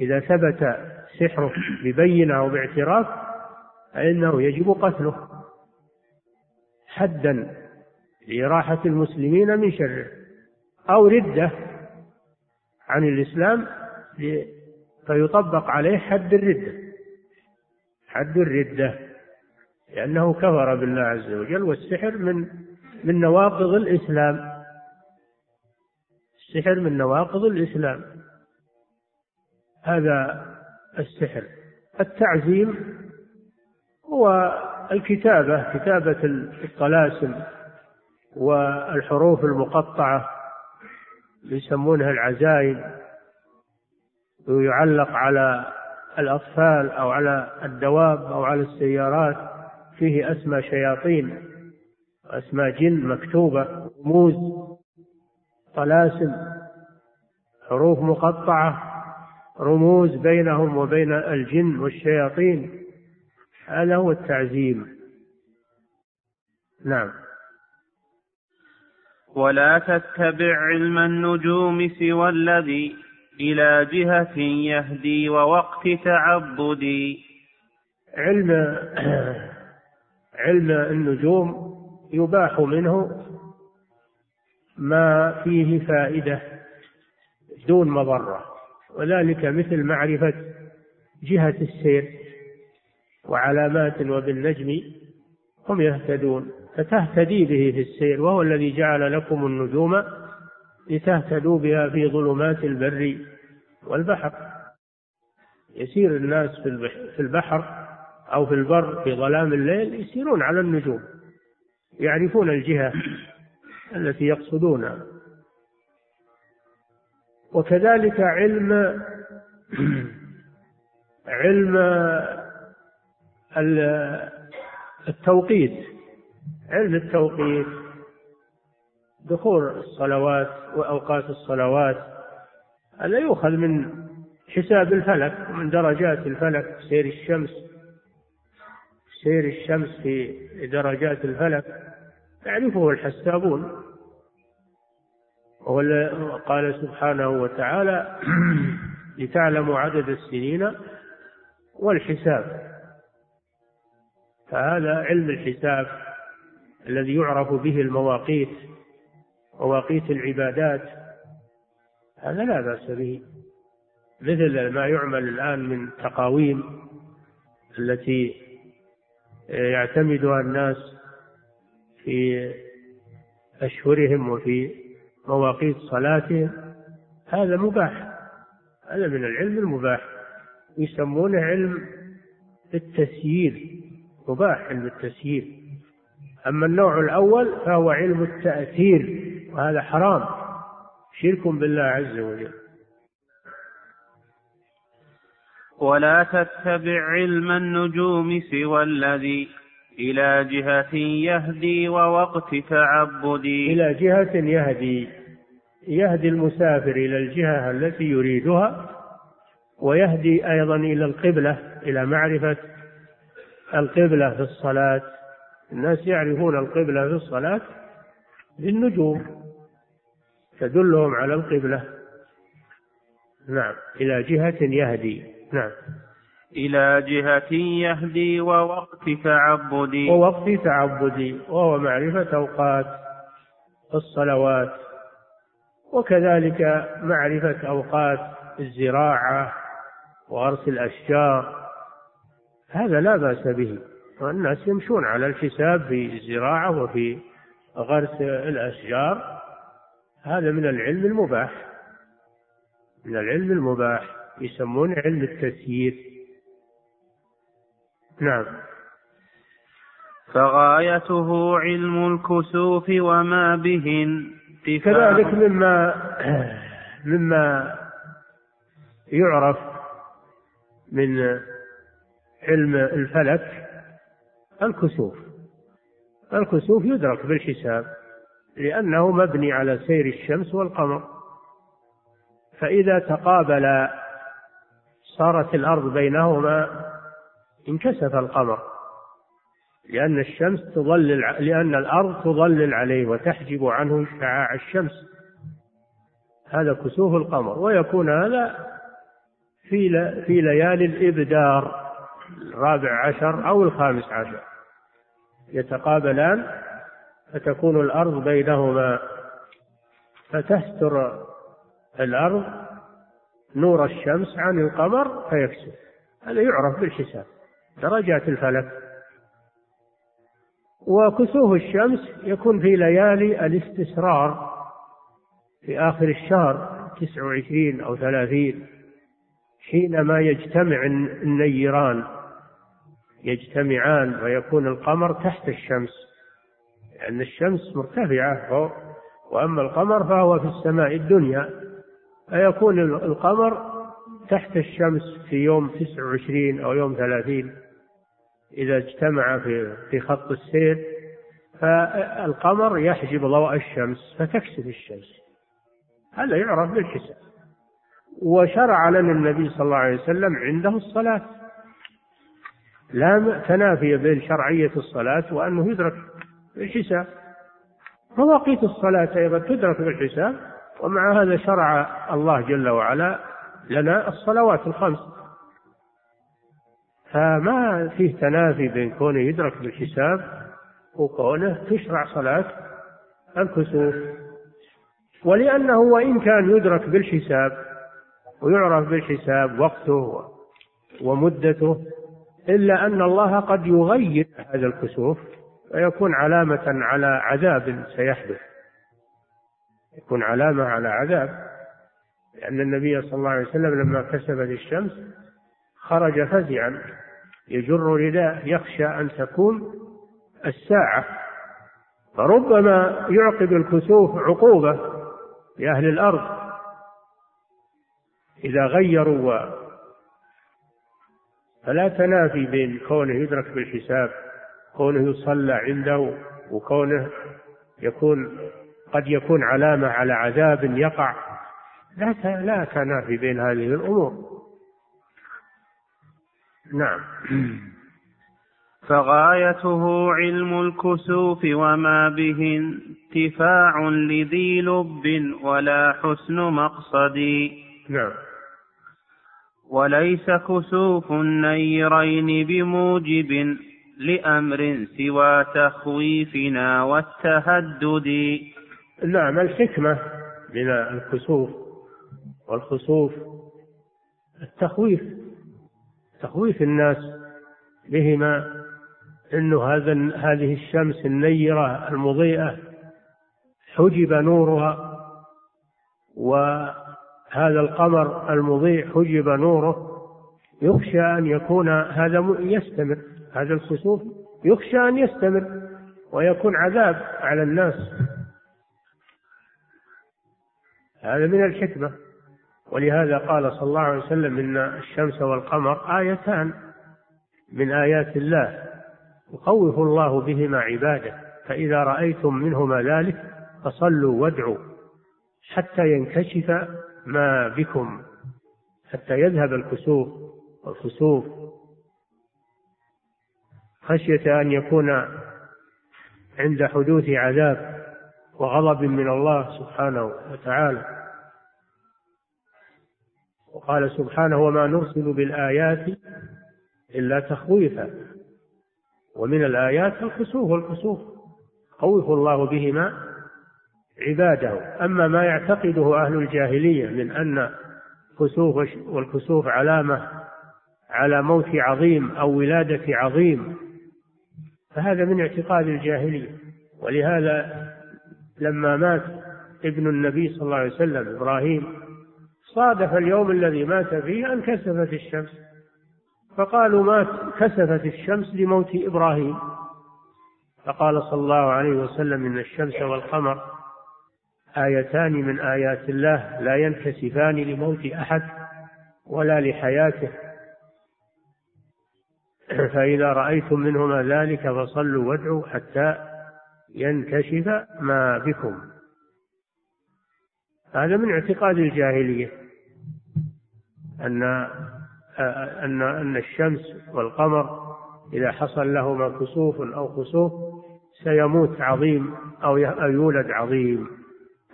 إذا ثبت سحره ببينة أو باعتراف فإنه يجب قتله. حدا لإراحة المسلمين من شره أو ردة عن الإسلام فيطبق عليه حد الردة. حد الردة لأنه كفر بالله عز وجل والسحر من من نواقض الإسلام. السحر من نواقض الإسلام. هذا السحر. التعزيم هو الكتابة كتابة الطلاسم والحروف المقطعة يسمونها العزائم ويعلق على الأطفال أو على الدواب أو على السيارات. فيه أسمى شياطين وأسماء جن مكتوبة رموز. طلاسم حروف مقطعة رموز بينهم وبين الجن والشياطين هذا هو التعزيم. نعم. ولا تتبع علم النجوم سوى الذي إلى جهة يهدي ووقت تعبدي. علم علم النجوم يباح منه ما فيه فائدة دون مضرة. وذلك مثل معرفة جهة السير وعلامات وبالنجم هم يهتدون. فتهتدي به في السير وهو الذي جعل لكم النجوم لتهتدوا بها في ظلمات البر والبحر. يسير الناس في البحر أو في البر في ظلام الليل يسيرون على النجوم يعرفون الجهة. التي يقصدونها وكذلك علم علم التوقيت علم التوقيت دخول الصلوات وأوقات الصلوات هذا يؤخذ من حساب الفلك ومن درجات الفلك سير الشمس سير الشمس في درجات الفلك. يعرفه الحسابون. قال سبحانه وتعالى لتعلموا عدد السنين والحساب. فهذا علم الحساب الذي يعرف به المواقيت مواقيت العبادات. هذا لا بأس به مثل ما يعمل الآن من تقاويم التي يعتمدها الناس في أشهرهم وفي مواقيت صلاتهم هذا مباح. هذا من العلم المباح. يسمونه علم التسيير مباح علم التسيير. أما النوع الأول فهو علم التأثير وهذا حرام. شرك بالله عز وجل. ولا تتبع علم النجوم سوى الذي إلى جهة يهدي ووقت تعبدي. إلى جهة يهدي يهدي المسافر إلى الجهة التي يريدها ويهدي أيضا إلى القبلة إلى معرفة القبلة في الصلاة. الناس يعرفون القبلة في الصلاة بالنجوم تدلهم على القبلة. نعم إلى جهة يهدي. نعم. إلى جهة يهدي ووقت تعبدي. ووقت تعبدي وهو معرفة أوقات الصلوات. وكذلك معرفة أوقات الزراعة وغرس الأشجار. هذا لا بأس به. والناس يمشون على الحساب في الزراعة وفي غرس الأشجار. هذا من العلم المباح. من العلم المباح. يسمونه علم التسيير. نعم. فغايته علم الكسوف وما بهن كذلك مما مما يعرف من علم الفلك الكسوف. الكسوف يدرك بالحساب لأنه مبني على سير الشمس والقمر. فإذا تقابل صارت الأرض بينهما انكسف القمر. لأن الشمس تظلل لأن الأرض تظلل عليه وتحجب عنه شعاع الشمس. هذا كسوف القمر. ويكون هذا في في ليالي الإبدار الرابع عشر أو الخامس عشر. يتقابلان فتكون الأرض بينهما. فتستر الأرض نور الشمس عن القمر فيكسف. هذا يعرف بالحساب. درجات الفلك. وكسوف الشمس يكون في ليالي الاستسرار في آخر الشهر تسع وعشرين أو ثلاثين حينما يجتمع النيران. يجتمعان ويكون القمر تحت الشمس. لأن الشمس مرتفعة فوق وأما القمر فهو في السماء الدنيا. فيكون القمر تحت الشمس في يوم تسع وعشرين أو يوم ثلاثين. إذا اجتمع في في خط السير فالقمر يحجب ضوء الشمس فتكسف الشمس. هذا يعرف بالحساب. وشرع لنا النبي صلى الله عليه وسلم عنده الصلاة. لا تنافي بين شرعية الصلاة وأنه يدرك بالحساب. مواقيت الصلاة أيضا تدرك بالحساب ومع هذا شرع الله جل وعلا لنا الصلوات الخمس. فما فيه تنافي بين كونه يدرك بالحساب وكونه تشرع صلاة الكسوف ولأنه وإن كان يدرك بالحساب ويعرف بالحساب وقته ومدته إلا أن الله قد يغير هذا الكسوف ويكون علامة على عذاب سيحدث. يكون علامة على عذاب لأن النبي صلى الله عليه وسلم لما كسبت الشمس خرج فزعا. يجر رداء يخشى أن تكون الساعة. فربما يعقب الكسوف عقوبة لأهل الأرض. إذا غيروا فلا تنافي بين كونه يدرك بالحساب كونه يصلى عنده وكونه يكون قد يكون علامة على عذاب يقع. لا لا تنافي بين هذه الأمور. نعم. فغايته علم الكسوف وما به انتفاع لذي لب ولا حسن مقصد. نعم. وليس كسوف النيرين بموجب لأمر سوى تخويفنا والتهدد. نعم الحكمة من الكسوف والخسوف التخويف. تخويف الناس بهما انه هذا هذه الشمس النيرة المضيئة حجب نورها وهذا القمر المضيء حجب نوره يخشى أن يكون هذا يستمر هذا الخسوف يخشى أن يستمر ويكون عذاب على الناس. هذا من الحكمة. ولهذا قال صلى الله عليه وسلم إن الشمس والقمر آيتان من آيات الله يخوف الله بهما عباده فإذا رأيتم منهما ذلك فصلوا وادعوا حتى ينكشف ما بكم حتى يذهب الكسوف والخسوف. خشية أن يكون عند حدوث عذاب وغضب من الله سبحانه وتعالى. وقال سبحانه وما نرسل بالآيات إلا تخويفا. ومن الآيات الكسوف والكسوف خوف الله بهما عباده. أما ما يعتقده أهل الجاهلية من أن كسوف والكسوف علامة على موت عظيم أو ولادة عظيم فهذا من اعتقاد الجاهلية. ولهذا لما مات ابن النبي صلى الله عليه وسلم إبراهيم صادف اليوم الذي مات فيه أن كسفت الشمس. فقالوا ما كسفت الشمس لموت إبراهيم. فقال صلى الله عليه وسلم إن الشمس والقمر آيتان من آيات الله لا ينكسفان لموت أحد ولا لحياته. فإذا رأيتم منهما ذلك فصلوا وادعوا حتى ينكشف ما بكم. هذا من اعتقاد الجاهلية. أن أن أن الشمس والقمر إذا حصل لهما كسوف أو خسوف سيموت عظيم أو يولد عظيم.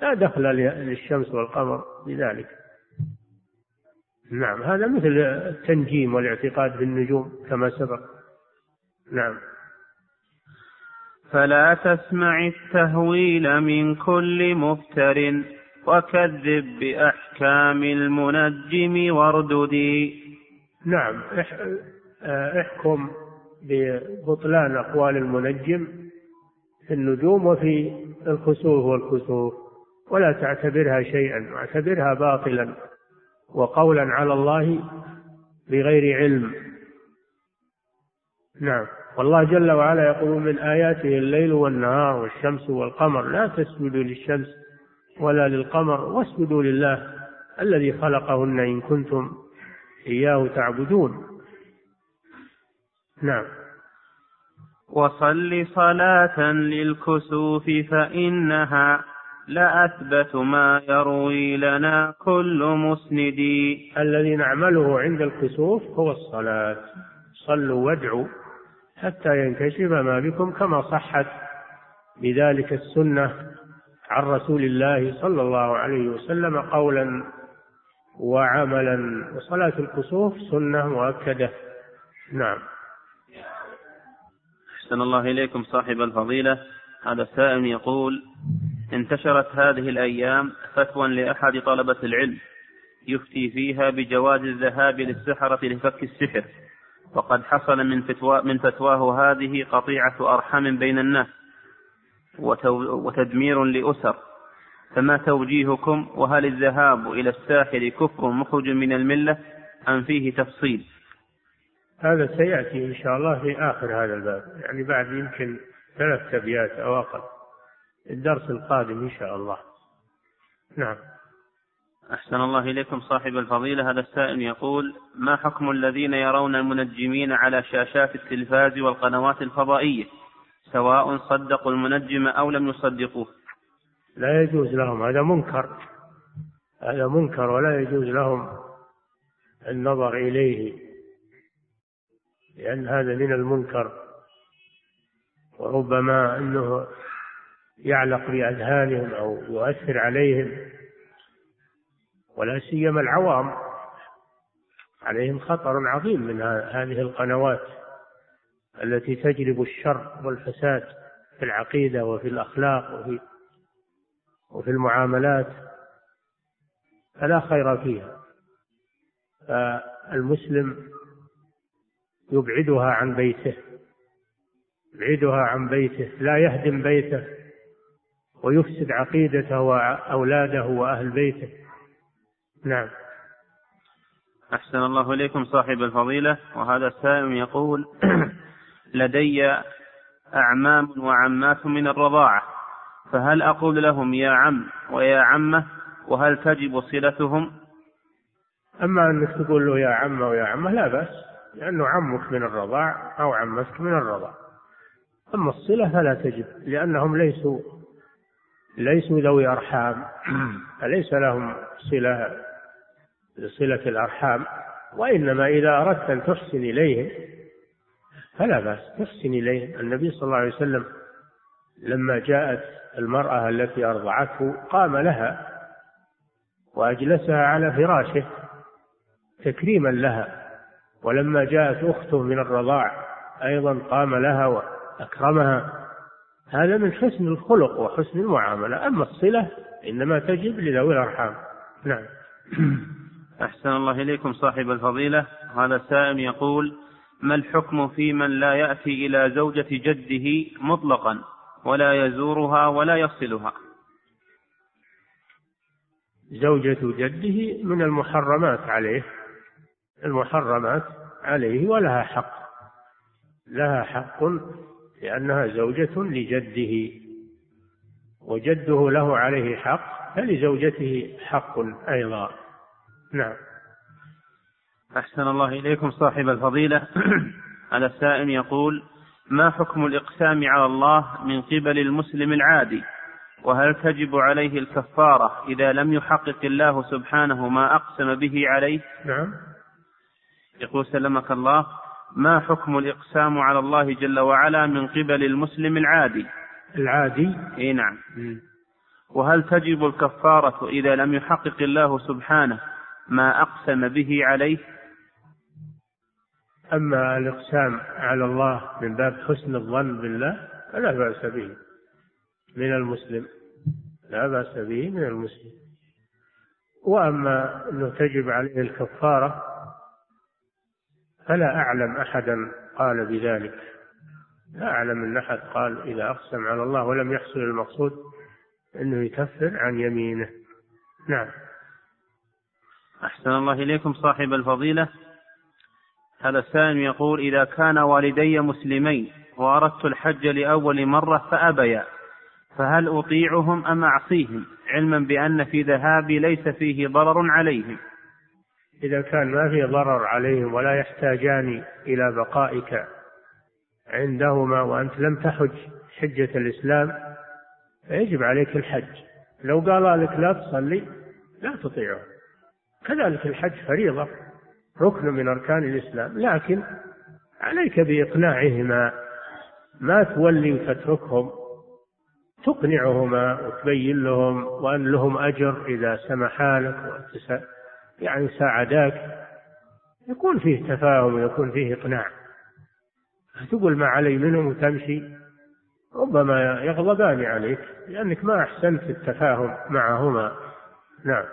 لا دخل للشمس والقمر بذلك. نعم هذا مثل التنجيم والاعتقاد بالنجوم كما سبق. نعم. فلا تسمع التهويل من كل مفتر. وكذب بأحكام المنجم وارددي نعم احكم ببطلان أقوال المنجم في النجوم وفي الخسوف والكسوف ولا تعتبرها شيئا واعتبرها باطلا وقولا على الله بغير علم. نعم والله جل وعلا يقول من آياته الليل والنهار والشمس والقمر لا تسجدوا للشمس ولا للقمر واسجدوا لله الذي خلقهن إن كنتم إياه تعبدون. نعم. وصل صلاة للكسوف فإنها لأثبت ما يروي لنا كل مسند. الذي نعمله عند الكسوف هو الصلاة. صلوا وادعوا حتى ينكشف ما بكم كما صحت بذلك السنة. عن رسول الله صلى الله عليه وسلم قولا وعملا. وصلاة الكسوف سنة مؤكدة. نعم. أحسن الله إليكم صاحب الفضيلة. هذا سائل يقول انتشرت هذه الأيام فتوى لأحد طلبة العلم يفتي فيها بجواز الذهاب للسحرة لفك السحر وقد حصل من فتواه هذه قطيعة أرحام بين الناس. وتدمير لأسر. فما توجيهكم؟ وهل الذهاب إلى الساحر كفر مخرج من الملة أم فيه تفصيل؟ هذا سيأتي إن شاء الله في آخر هذا الباب. يعني بعد يمكن ثلاث أبيات أو أقل. الدرس القادم إن شاء الله. نعم. أحسن الله إليكم صاحب الفضيلة. هذا السائل يقول ما حكم الذين يرون المنجمين على شاشات التلفاز والقنوات الفضائية؟ سواء صدقوا المنجم أو لم يصدقوه. لا يجوز لهم هذا منكر. هذا منكر ولا يجوز لهم النظر إليه لأن هذا من المنكر. وربما أنه يعلق بأذهانهم أو يؤثر عليهم ولا سيما العوام. عليهم خطر عظيم من هذه القنوات. التي تجلب الشر والفساد في العقيدة وفي الأخلاق وفي وفي المعاملات فلا خير فيها. فالمسلم يبعدها عن بيته يبعدها عن بيته لا يهدم بيته ويفسد عقيدته وأولاده وأهل بيته. نعم. أحسن الله إليكم صاحب الفضيلة. وهذا السائل يقول لدي أعمام وعمات من الرضاعة فهل أقول لهم يا عم ويا عمة وهل تجب صلتهم؟ أما أنك تقول له يا عمة ويا عمة لا بأس لأنه عمك من الرضاع أو عمتك من الرضاع. أما الصلة فلا تجب لأنهم ليسوا ليسوا ذوي أرحام فليس لهم صلة صلة الأرحام؟ وإنما إذا أردت أن تحسن إليهم فلا بأس. تحسن إليهم النبي صلى الله عليه وسلم لما جاءت المرأة التي أرضعته قام لها وأجلسها على فراشه تكريما لها. ولما جاءت أخته من الرضاع أيضا قام لها وأكرمها. هذا من حسن الخلق وحسن المعاملة. أما الصلة إنما تجب لذوي الأرحام. نعم. أحسن الله إليكم صاحب الفضيلة. هذا سائل يقول ما الحكم في من لا يأتي إلى زوجة جده مطلقا ولا يزورها ولا يصلها زوجة جده من المحرمات عليه المحرمات عليه ولها حق لها حق لأنها زوجة لجده وجده له عليه حق فلزوجته حق أيضا. نعم. أحسن الله إليكم صاحب الفضيلة. هذا السائل يقول ما حكم الإقسام على الله من قبل المسلم العادي؟ وهل تجب عليه الكفارة إذا لم يحقق الله سبحانه ما أقسم به عليه؟ نعم. يقول سلمك الله ما حكم الإقسام على الله جل وعلا من قبل المسلم العادي؟ العادي؟ إي نعم. وهل تجب الكفارة إذا لم يحقق الله سبحانه ما أقسم به عليه؟ أما الإقسام على الله من باب حسن الظن بالله فلا بأس به من المسلم لا بأس به من المسلم. وأما أنه تجب عليه الكفارة فلا أعلم أحدا قال بذلك. لا أعلم أن أحد قال إذا أقسم على الله ولم يحصل المقصود أنه يكفر عن يمينه. نعم. أحسن الله إليكم صاحب الفضيلة. هذا السائل يقول إذا كان والدي مسلمين وأردت الحج لأول مرة فأبيا فهل أطيعهم أم أعصيهم؟ علما بأن في ذهابي ليس فيه ضرر عليهم. إذا كان ما في ضرر عليهم ولا يحتاجان إلى بقائك عندهما وأنت لم تحج حجة الإسلام فيجب عليك الحج. لو قال لك لا تصلي لا تطيعه. كذلك الحج فريضة. ركن من أركان الإسلام لكن عليك بإقناعهما. ما تولي وتتركهم تقنعهما وتبين لهم وأن لهم أجر إذا سمحا لك يعني ساعداك. يكون فيه تفاهم ويكون فيه إقناع. تقول ما علي منهم وتمشي. ربما يغضبان عليك لأنك ما أحسنت التفاهم معهما. نعم.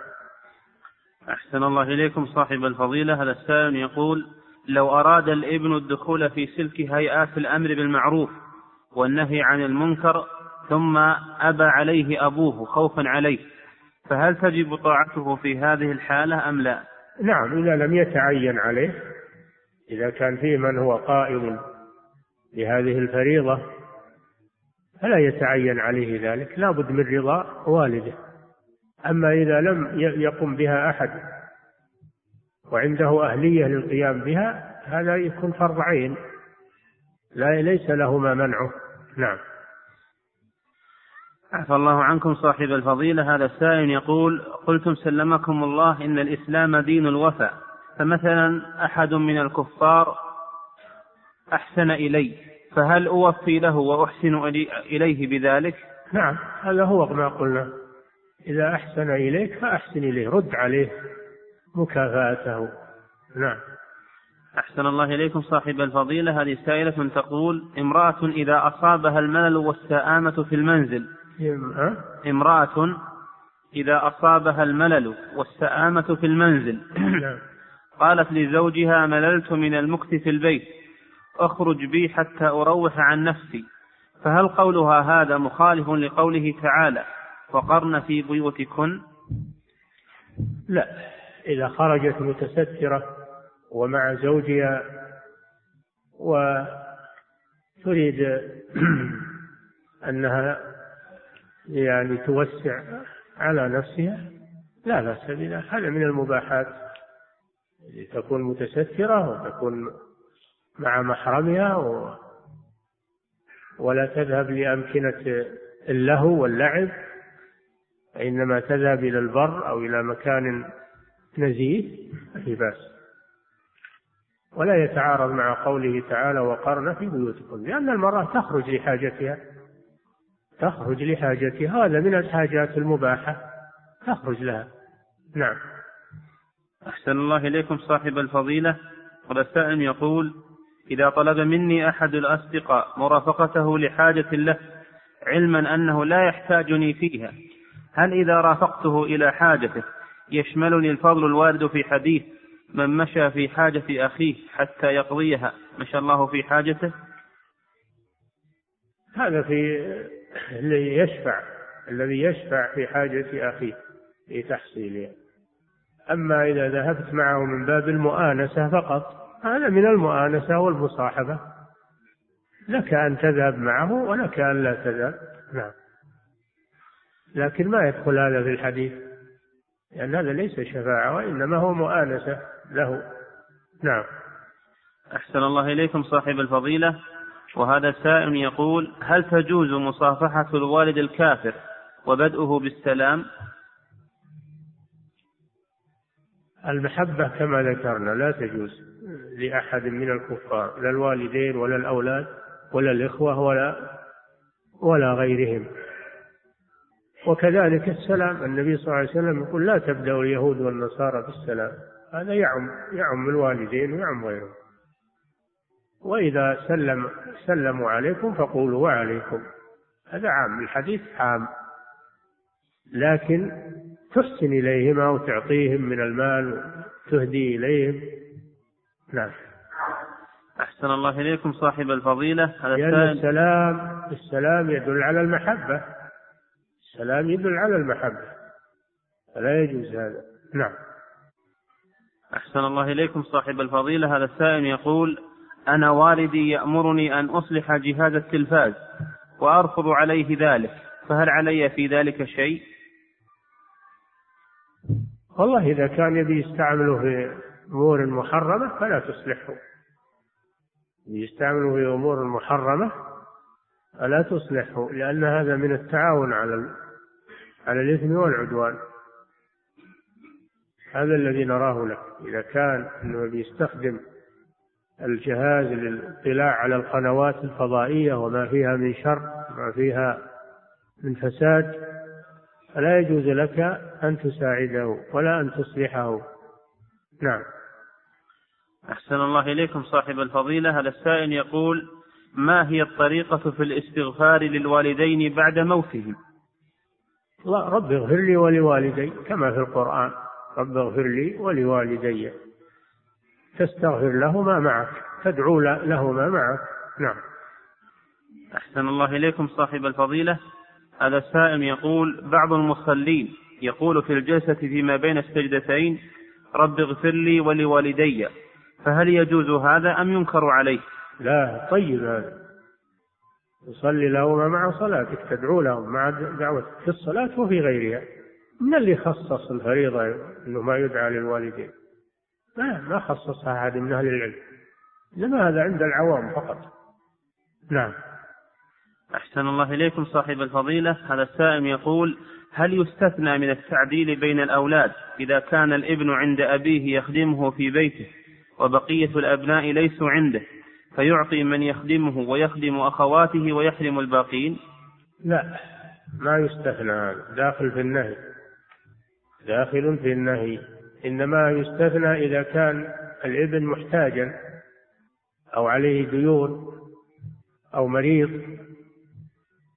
أحسن الله إليكم صاحب الفضيلة هذا السائل يقول لو أراد الإبن الدخول في سلك هيئات الأمر بالمعروف والنهي عن المنكر ثم أبى عليه أبوه خوفا عليه فهل تجب طاعته في هذه الحالة أم لا؟ نعم إذا لم يتعين عليه إذا كان فيه من هو قائم بهذه الفريضة فلا يتعين عليه ذلك لا بد من رضا والده أما إذا لم يقم بها أحد وعنده أهلية للقيام بها هذا يكون فرض عين. لا ليس له ما منعه. نعم. عفى الله عنكم صاحب الفضيلة. هذا السائل يقول قلتم سلمكم الله إن الإسلام دين الوفاء فمثلا أحد من الكفار أحسن إلي فهل أوفي له وأحسن إليه بذلك؟ نعم هذا هو ما قلنا. إذا أحسن إليك فأحسن إليه رد عليه مكافأته. نعم. أحسن الله إليكم صاحب الفضيلة. هذه سائلة تقول امرأة إذا أصابها الملل والسآمة في المنزل. امرأة إذا أصابها الملل والسآمة في المنزل. نعم. قالت لزوجها مللت من المكث في البيت. أخرج بي حتى أروح عن نفسي. فهل قولها هذا مخالف لقوله تعالى؟ وقرن في بيوتكن؟ لا. إذا خرجت متسترة ومع زوجها وتريد أنها يعني توسع على نفسها لا بأس بذلك. هذا من المباحات. تكون متسترة وتكون مع محرمها و ولا تذهب لأمكنة اللهو واللعب. إنما تذهب إلى البر أو إلى مكان نزيه في بأس. ولا يتعارض مع قوله تعالى وقرن في بيوتكم لأن المرأة تخرج لحاجتها. تخرج لحاجتها هذا من الحاجات المباحة. تخرج لها. نعم. أحسن الله إليكم صاحب الفضيلة. والسائل يقول إذا طلب مني أحد الأصدقاء مرافقته لحاجة له علما أنه لا يحتاجني فيها. هل إذا رافقته إلى حاجته يشملني الفضل الوارد في حديث من مشى في حاجة أخيه حتى يقضيها مشى الله في حاجته؟ هذا في اللي يشفع الذي يشفع في حاجة أخيه في تحصيلها أما إذا ذهبت معه من باب المؤانسة فقط هذا من المؤانسة والمصاحبة. لك أن تذهب معه ولك أن لا تذهب. نعم. لكن ما يدخل هذا في الحديث لأن هذا ليس شفاعة وإنما هو مؤانسة له. نعم. أحسن الله إليكم صاحب الفضيلة. وهذا سائل يقول هل تجوز مصافحة الوالد الكافر وبدءه بالسلام؟ المحبة كما ذكرنا لا تجوز لأحد من الكفار لا الوالدين ولا الأولاد ولا الإخوة ولا ولا غيرهم. وكذلك السلام النبي صلى الله عليه وسلم يقول لا تبدأ اليهود والنصارى بالسلام. هذا يعم يعم الوالدين ويعم غيرهم. وإذا سلم سلموا عليكم فقولوا وعليكم. هذا عام الحديث عام. لكن تحسن إليهم أو تعطيهم من المال تهدي إليهم. نعم. أحسن الله إليكم صاحب الفضيلة. لأن السلام السلام يدل على المحبة. السلام يدل على المحبة. فلا يجوز هذا. نعم. أحسن الله إليكم صاحب الفضيلة. هذا السائل يقول أنا والدي يأمرني أن أصلح جهاز التلفاز وأرفض عليه ذلك فهل علي في ذلك شيء؟ والله إذا كان يبي يستعمله في أمور محرمة فلا تصلحه. يستعمله في أمور محرمة فلا تصلحه لأن هذا من التعاون على على الإثم والعدوان. هذا الذي نراه لك. إذا كان أنه بيستخدم الجهاز للاطلاع على القنوات الفضائية وما فيها من شر وما فيها من فساد فلا يجوز لك أن تساعده ولا أن تصلحه. نعم. أحسن الله إليكم صاحب الفضيلة. هذا السائل يقول ما هي الطريقة في الاستغفار للوالدين بعد موتهم؟ الله رب اغفر لي ولوالدي كما في القرآن رب اغفر لي ولوالدي. تستغفر لهما معك تدعو لهما معك. نعم. أحسن الله إليكم صاحب الفضيلة. هذا السائل يقول بعض المصلين يقول في الجلسة فيما بين السجدتين رب اغفر لي ولوالدي فهل يجوز هذا أم ينكر عليه؟ لا طيب. هذا تصلي لهما مع صلاتك تدعو لهم مع دعوتك. في الصلاة وفي غيرها. من اللي خصص الفريضة أنه ما يدعى للوالدين؟ ما ما خصصها أحد من أهل العلم. إنما هذا عند العوام فقط. نعم. أحسن الله إليكم صاحب الفضيلة. هذا السائل يقول هل يستثنى من التعديل بين الأولاد إذا كان الابن عند أبيه يخدمه في بيته وبقية الأبناء ليسوا عنده؟ فيعطي من يخدمه ويخدم أخواته ويحرم الباقين؟ لا ما يستثنى هذا. داخل في النهي. داخل في النهي. إنما يستثنى إذا كان الإبن محتاجا أو عليه ديون أو مريض.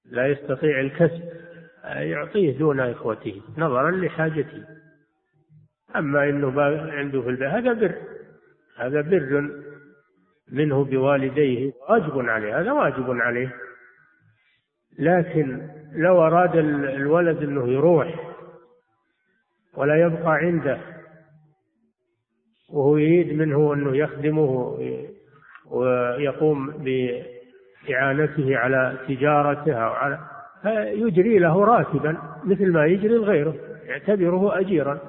لا يستطيع الكسب. يعطيه دون إخوته نظرا لحاجته. أما إنه عنده في البيت هذا بر. هذا بر منه بوالديه واجب عليه هذا واجب عليه. لكن لو أراد الولد أنه يروح ولا يبقى عنده وهو يريد منه أنه يخدمه ويقوم بإعانته على تجارته أو على يجري له راتبا مثل ما يجري لغيره يعتبره أجيرا.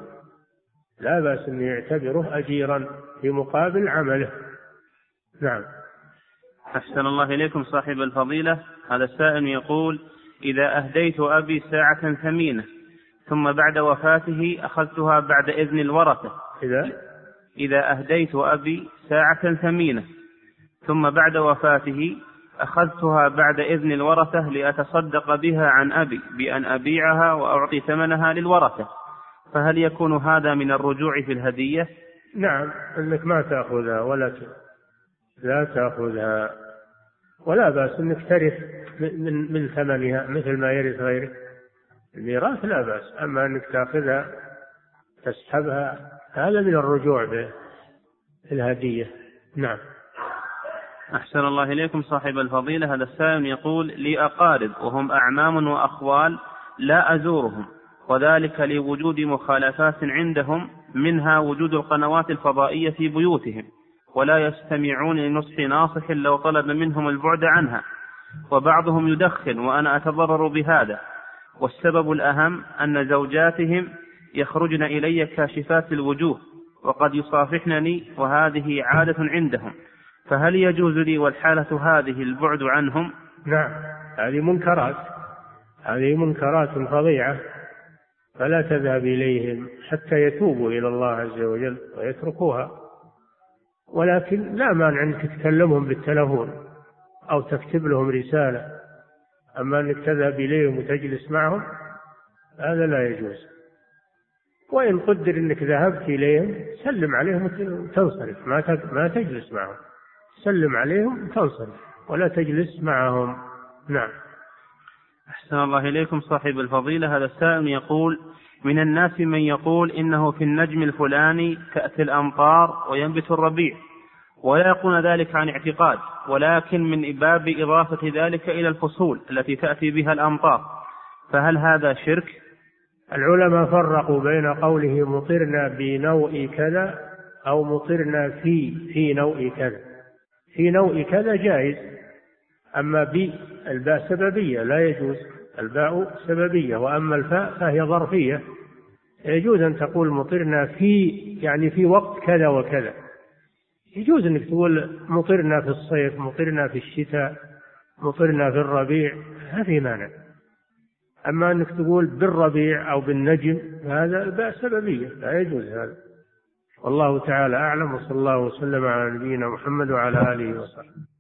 لا بأس أن يعتبره أجيرا في مقابل عمله. نعم. أحسن الله إليكم صاحب الفضيلة. هذا السائل يقول إذا أهديت أبي ساعة ثمينة ثم بعد وفاته أخذتها بعد إذن الورثة. إذا؟ إذا أهديت أبي ساعة ثمينة ثم بعد وفاته أخذتها بعد إذن الورثة لأتصدق بها عن أبي بأن أبيعها وأعطي ثمنها للورثة. فهل يكون هذا من الرجوع في الهدية؟ نعم أنك ما تأخذها ولا لا تأخذها. ولا بأس أنك ترث من, من ثمنها مثل ما يرث غيرك. الميراث لا بأس أما أنك تأخذها تسحبها هذا من الرجوع في الهدية. نعم. أحسن الله إليكم صاحب الفضيلة. هذا السائل يقول لي أقارب وهم أعمام وأخوال لا أزورهم وذلك لوجود مخالفات عندهم منها وجود القنوات الفضائية في بيوتهم. ولا يستمعون لنصح ناصح لو طلب منهم البعد عنها. وبعضهم يدخن وأنا أتضرر بهذا. والسبب الأهم أن زوجاتهم يخرجن إلي كاشفات الوجوه وقد يصافحنني وهذه عادة عندهم. فهل يجوز لي والحالة هذه البعد عنهم؟ نعم. هذه منكرات. هذه منكرات فظيعة. فلا تذهب إليهم حتى يتوبوا إلى الله عز وجل ويتركوها. ولكن لا مانع أنك تكلمهم بالتلفون أو تكتب لهم رسالة. أما أنك تذهب إليهم وتجلس معهم هذا لا يجوز. وإن قدر أنك ذهبت إليهم سلم عليهم وتنصرف. ما ما تجلس معهم. سلم عليهم وتنصرف. ولا تجلس معهم. نعم. أحسن الله إليكم صاحب الفضيلة. هذا السائل يقول من الناس من يقول إنه في النجم الفلاني تأتي الأمطار وينبت الربيع ولا يقول ذلك عن اعتقاد ولكن من باب إضافة ذلك إلى الفصول التي تأتي بها الأمطار. فهل هذا شرك؟ العلماء فرقوا بين قوله مطرنا بنوء كذا أو مطرنا في في نوء كذا. في نوء كذا جائز أما بي الباء سببية لا يجوز. الباء سببية وأما الفاء فهي ظرفية. يجوز أن تقول مطرنا في يعني في وقت كذا وكذا. يجوز أنك تقول مطرنا في الصيف مطرنا في الشتاء مطرنا في الربيع ما في مانع. أما أنك تقول بالربيع أو بالنجم هذا باء سببية لا يجوز هذا. والله تعالى أعلم وصلى الله وسلم على نبينا محمد وعلى آله وصحبه.